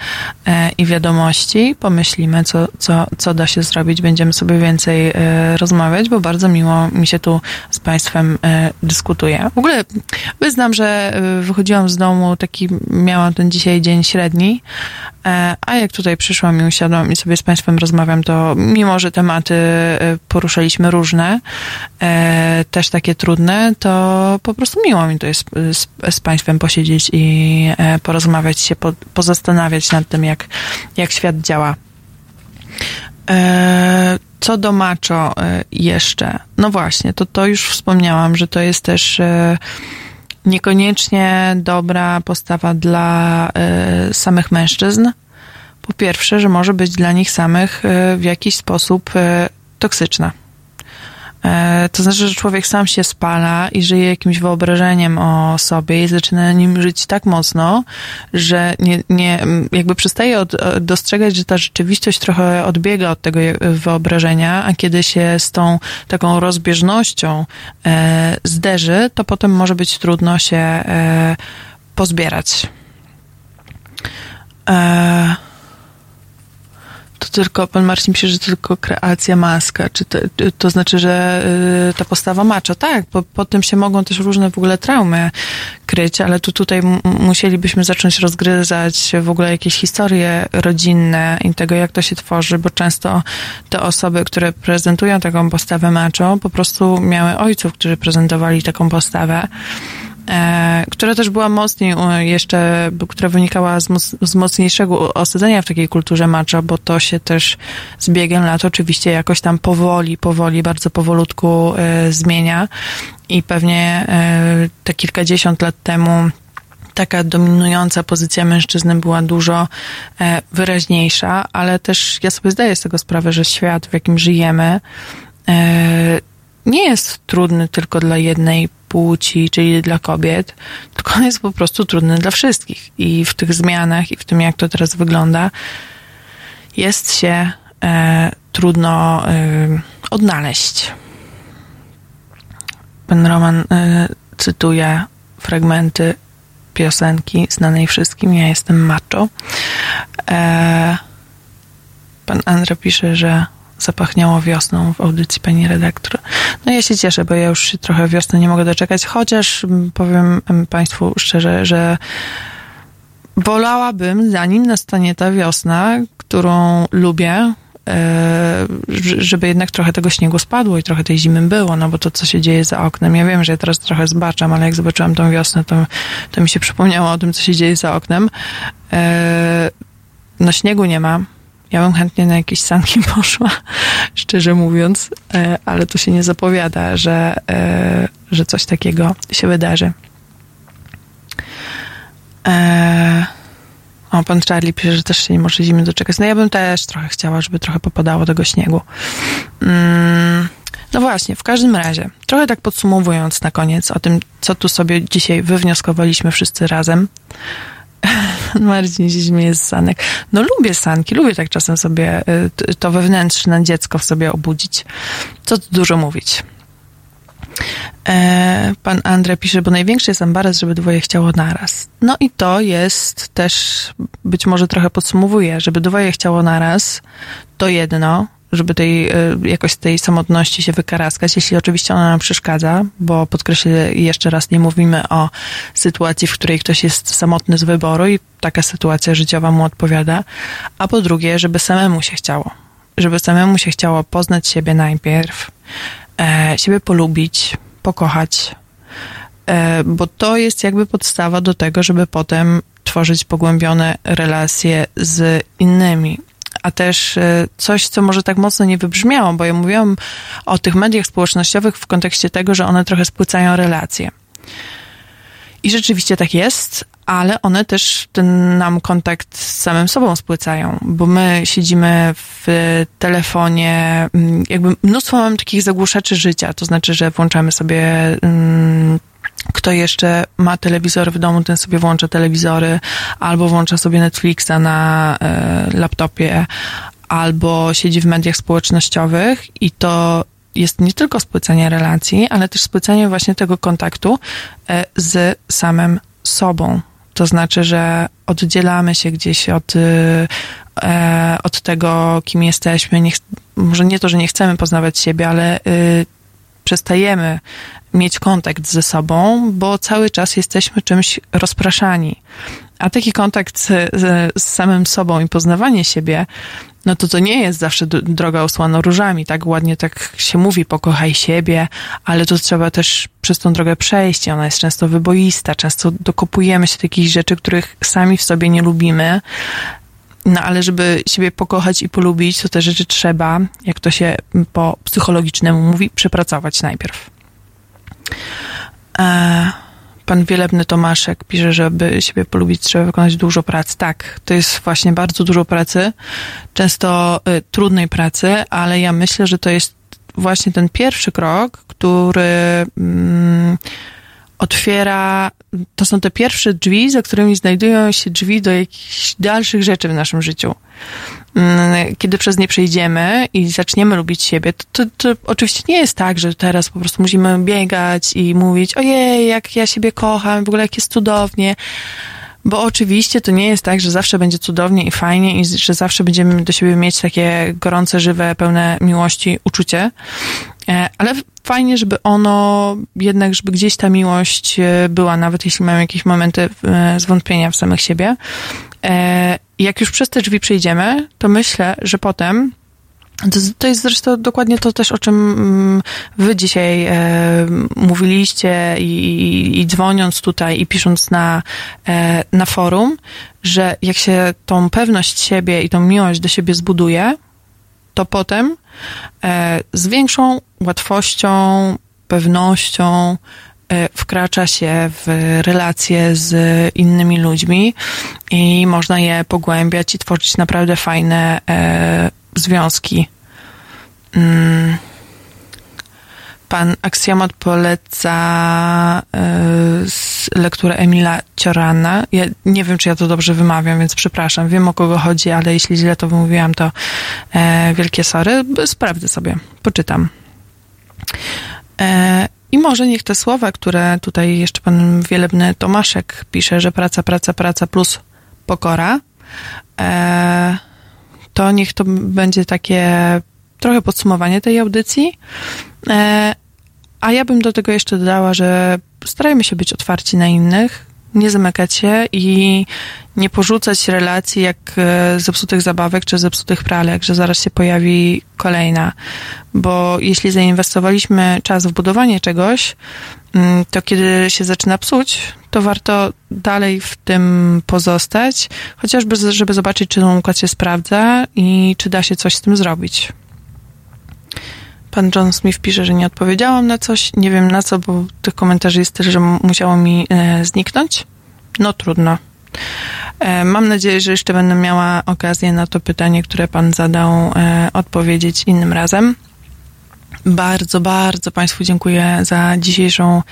i wiadomości. Pomyślimy, co, co, co da się zrobić. Będziemy sobie więcej rozmawiać, bo bardzo miło mi się tu z Państwem dyskutuje. W ogóle wyznam, że wychodziłam z domu, taki miałam ten dzisiaj dzień średni, E, a jak tutaj przyszłam i usiadłam i sobie z Państwem rozmawiam, to mimo, że tematy e, poruszaliśmy różne, e, też takie trudne, to po prostu miło mi to jest z, Państwem posiedzieć i porozmawiać się, po, pozastanawiać nad tym, jak, jak świat działa. Co do macho jeszcze, no właśnie, to to już wspomniałam, że to jest też niekoniecznie dobra postawa dla y, samych mężczyzn. Po pierwsze, że może być dla nich samych y, w jakiś sposób y, toksyczna. E, to znaczy, że człowiek sam się spala i żyje jakimś wyobrażeniem o sobie i zaczyna nim żyć tak mocno, że nie, nie, jakby przestaje od, dostrzegać, że ta rzeczywistość trochę odbiega od tego wyobrażenia, a kiedy się z tą taką rozbieżnością e, zderzy, to potem może być trudno się e, pozbierać. E, tylko, pan Marcin pisze, że to tylko kreacja maska. Czy to, to znaczy, że y, ta postawa macza? Tak, bo po tym się mogą też różne w ogóle traumy kryć, ale tu tutaj musielibyśmy zacząć rozgryzać w ogóle jakieś historie rodzinne i tego, jak to się tworzy, bo często te osoby, które prezentują taką postawę macho, po prostu miały ojców, którzy prezentowali taką postawę która też była mocniej jeszcze, która wynikała z, z mocniejszego osadzenia w takiej kulturze macza, bo to się też z biegiem lat oczywiście jakoś tam powoli, powoli, bardzo powolutku e, zmienia. I pewnie e, te kilkadziesiąt lat temu taka dominująca pozycja mężczyzny była dużo e, wyraźniejsza, ale też ja sobie zdaję z tego sprawę, że świat, w jakim żyjemy, e, nie jest trudny tylko dla jednej płci, czyli dla kobiet, tylko on jest po prostu trudny dla wszystkich. I w tych zmianach i w tym, jak to teraz wygląda, jest się e, trudno e, odnaleźć. Pan Roman e, cytuje fragmenty piosenki znanej wszystkim. Ja jestem macho. E, pan Andra pisze, że zapachniało wiosną w audycji pani redaktor. No ja się cieszę, bo ja już się trochę wiosny nie mogę doczekać, chociaż powiem Państwu szczerze, że wolałabym, zanim nastanie ta wiosna, którą lubię, e, żeby jednak trochę tego śniegu spadło i trochę tej zimy było, no bo to, co się dzieje za oknem, ja wiem, że ja teraz trochę zbaczam, ale jak zobaczyłam tą wiosnę, to, to mi się przypomniało o tym, co się dzieje za oknem. E, no śniegu nie ma, ja bym chętnie na jakieś sanki poszła, szczerze mówiąc, e, ale to się nie zapowiada, że, e, że coś takiego się wydarzy. E, o, pan Charlie pisze, że też się nie może zimy doczekać. No ja bym też trochę chciała, żeby trochę popadało tego śniegu. Mm, no właśnie, w każdym razie, trochę tak podsumowując na koniec o tym, co tu sobie dzisiaj wywnioskowaliśmy wszyscy razem. Marcin się śmieje z sanek. No lubię sanki, lubię tak czasem sobie y, to wewnętrzne dziecko w sobie obudzić. Co tu dużo mówić. E, pan Andre pisze, bo największy jest embarrass, żeby dwoje chciało naraz. No i to jest też, być może trochę podsumowuje, żeby dwoje chciało naraz, to jedno, żeby tej, e, jakoś z tej samotności się wykaraskać, jeśli oczywiście ona nam przeszkadza, bo podkreślę jeszcze raz, nie mówimy o sytuacji, w której ktoś jest samotny z wyboru i taka sytuacja życiowa mu odpowiada, a po drugie, żeby samemu się chciało. Żeby samemu się chciało poznać siebie najpierw, e, siebie polubić, pokochać, e, bo to jest jakby podstawa do tego, żeby potem tworzyć pogłębione relacje z innymi. A też e, coś, co może tak mocno nie wybrzmiało, bo ja mówiłam o tych mediach społecznościowych w kontekście tego, że one trochę spłycają relacje. I rzeczywiście tak jest, ale one też ten nam kontakt z samym sobą spłycają, bo my siedzimy w telefonie, mm, jakby mnóstwo mamy takich zagłuszaczy życia, to znaczy, że włączamy sobie mm, kto jeszcze ma telewizor w domu, ten sobie włącza telewizory, albo włącza sobie Netflixa na e, laptopie, albo siedzi w mediach społecznościowych i to jest nie tylko spłycenie relacji, ale też spłycenie właśnie tego kontaktu e, z samym sobą. To znaczy, że oddzielamy się gdzieś od, e, od tego, kim jesteśmy. Nie, może nie to, że nie chcemy poznawać siebie, ale y, przestajemy mieć kontakt ze sobą, bo cały czas jesteśmy czymś rozpraszani. A taki kontakt z, z, samym sobą i poznawanie siebie, no to to nie jest zawsze droga usłana różami, tak ładnie tak się mówi, pokochaj siebie, ale to trzeba też przez tą drogę przejść. Ona jest często wyboista, często dokopujemy się takich rzeczy, których sami w sobie nie lubimy. No ale żeby siebie pokochać i polubić, to te rzeczy trzeba, jak to się po psychologicznemu mówi, przepracować najpierw. E, pan Wielebny Tomaszek pisze, żeby siebie polubić, trzeba wykonać dużo pracy. Tak, to jest właśnie bardzo dużo pracy, często y, trudnej pracy, ale ja myślę, że to jest właśnie ten pierwszy krok, który mm, otwiera, to są te pierwsze drzwi, za którymi znajdują się drzwi do jakichś dalszych rzeczy w naszym życiu. Mm, kiedy przez nie przejdziemy i zaczniemy lubić siebie, to, to, to, oczywiście nie jest tak, że teraz po prostu musimy biegać i mówić, ojej, jak ja siebie kocham, w ogóle jak jest cudownie. Bo oczywiście to nie jest tak, że zawsze będzie cudownie i fajnie i że zawsze będziemy do siebie mieć takie gorące, żywe, pełne miłości uczucie. E, ale fajnie, żeby ono jednak, żeby gdzieś ta miłość e, była, nawet jeśli mamy jakieś momenty e, zwątpienia w samych siebie. Jak już przez te drzwi przejdziemy, to myślę, że potem to, to jest zresztą dokładnie to też, o czym mm, wy dzisiaj e, mówiliście i, i, dzwoniąc tutaj i pisząc na, e, na forum, że jak się tą pewność siebie i tą miłość do siebie zbuduje, to potem e, z większą łatwością, pewnością e, wkracza się w relacje z innymi ludźmi i można je pogłębiać i tworzyć naprawdę fajne e, związki. Mm. Pan Aksjomat poleca y, lekturę Emila Ciorana. Ja nie wiem, czy ja to dobrze wymawiam, więc przepraszam. Wiem, o kogo chodzi, ale jeśli źle to wymówiłam, to e, wielkie sorry. Sprawdzę sobie, poczytam. E, I może niech te słowa, które tutaj jeszcze pan Wielebny Tomaszek pisze, że praca, praca, praca plus pokora, to niech to będzie takie trochę podsumowanie tej audycji. E, a ja bym do tego jeszcze dodała, że starajmy się być otwarci na innych, nie zamykać się i nie porzucać relacji jak e, zepsutych zabawek czy zepsutych pralek, że zaraz się pojawi kolejna. Bo jeśli zainwestowaliśmy czas w budowanie czegoś, mm, to kiedy się zaczyna psuć, to warto dalej w tym pozostać, chociażby żeby zobaczyć, czy ten układ się sprawdza i czy da się coś z tym zrobić. Pan John Smith pisze, że nie odpowiedziałam na coś. Nie wiem na co, bo tych komentarzy jest też, że musiało mi e, zniknąć. No trudno. E, mam nadzieję, że jeszcze będę miała okazję na to pytanie, które pan zadał, e, odpowiedzieć innym razem. Bardzo, bardzo Państwu dziękuję za dzisiejszą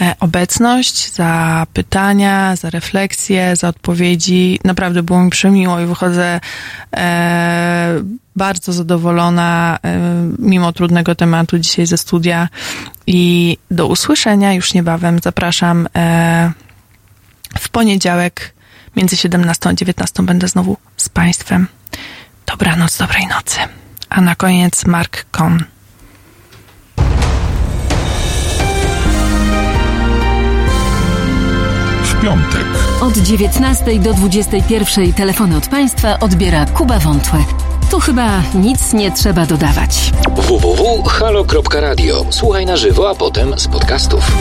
e, obecność, za pytania, za refleksje, za odpowiedzi. Naprawdę było mi przemiło i wychodzę e, bardzo zadowolona, e, mimo trudnego tematu dzisiaj ze studia. I do usłyszenia już niebawem. Zapraszam w poniedziałek między 17 a 19 będę znowu z Państwem. Dobranoc, dobrej nocy. A na koniec Mark Kohn. Piątek. Od 19 do 21 telefony od Państwa odbiera Kuba Wątłe. Tu chyba nic nie trzeba dodawać. www.halo.radio. Słuchaj na żywo, a potem z podcastów.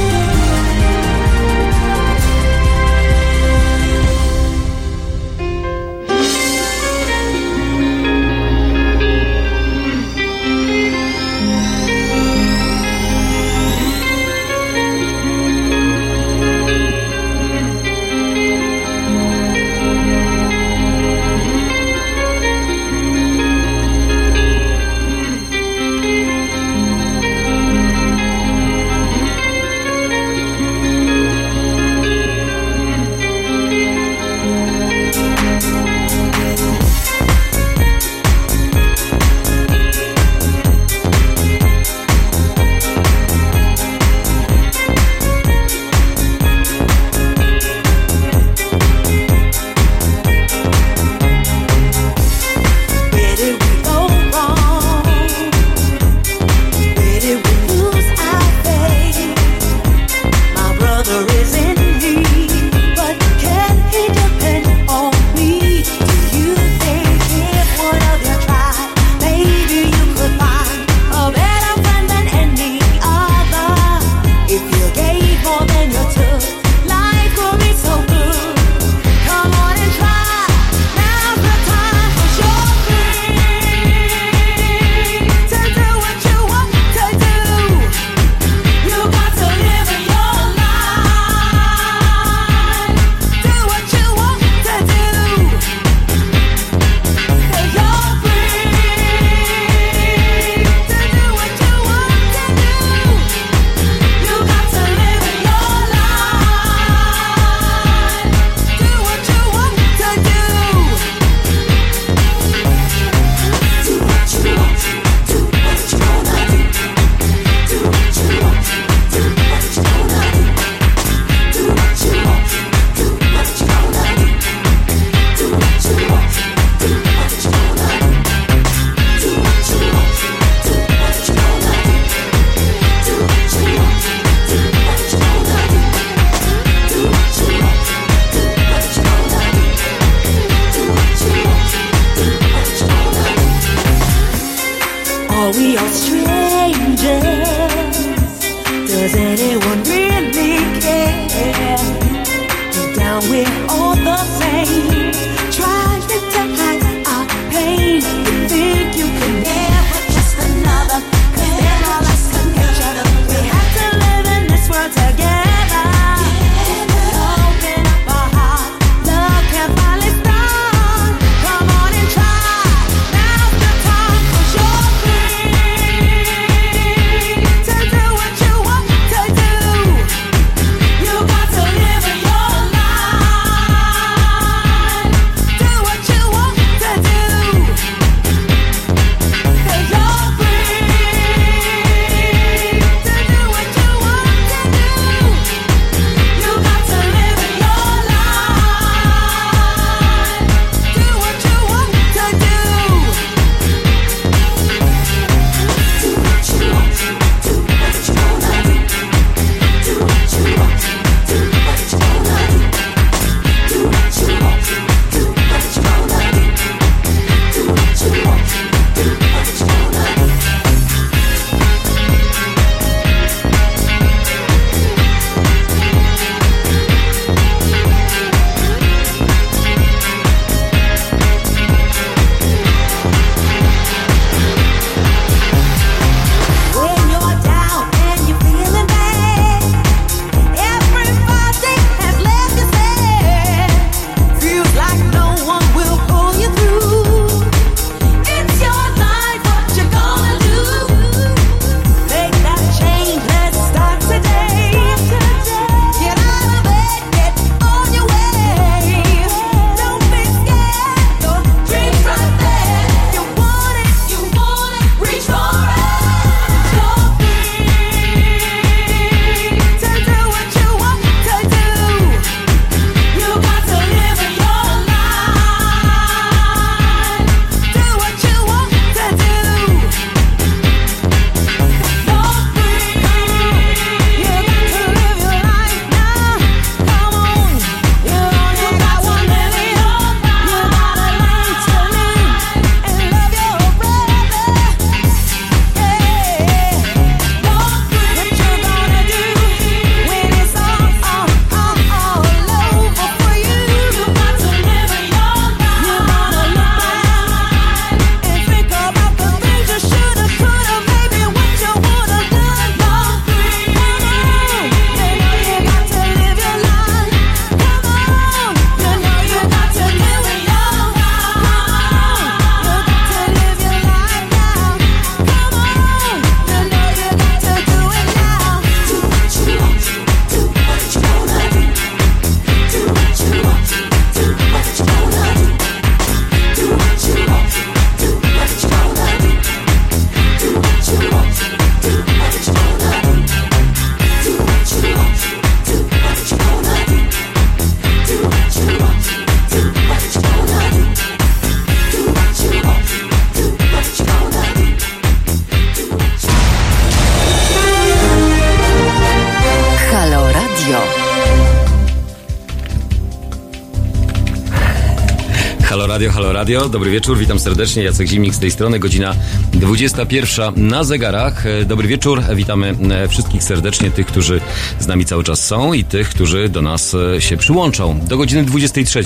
Radio, dobry wieczór, witam serdecznie, Jacek Zimnik z tej strony, godzina 21 na zegarach. E, Dobry wieczór, witamy e, wszystkich serdecznie, tych, którzy z nami cały czas są i tych, którzy do nas e, się przyłączą. Do godziny 23.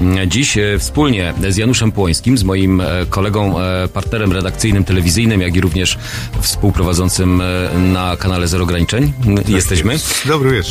m, Dziś wspólnie z Januszem Płońskim, z moim kolegą, partnerem redakcyjnym, telewizyjnym, jak i również współprowadzącym na kanale Zero Ograniczeń. Jesteśmy. Dobry wieczór.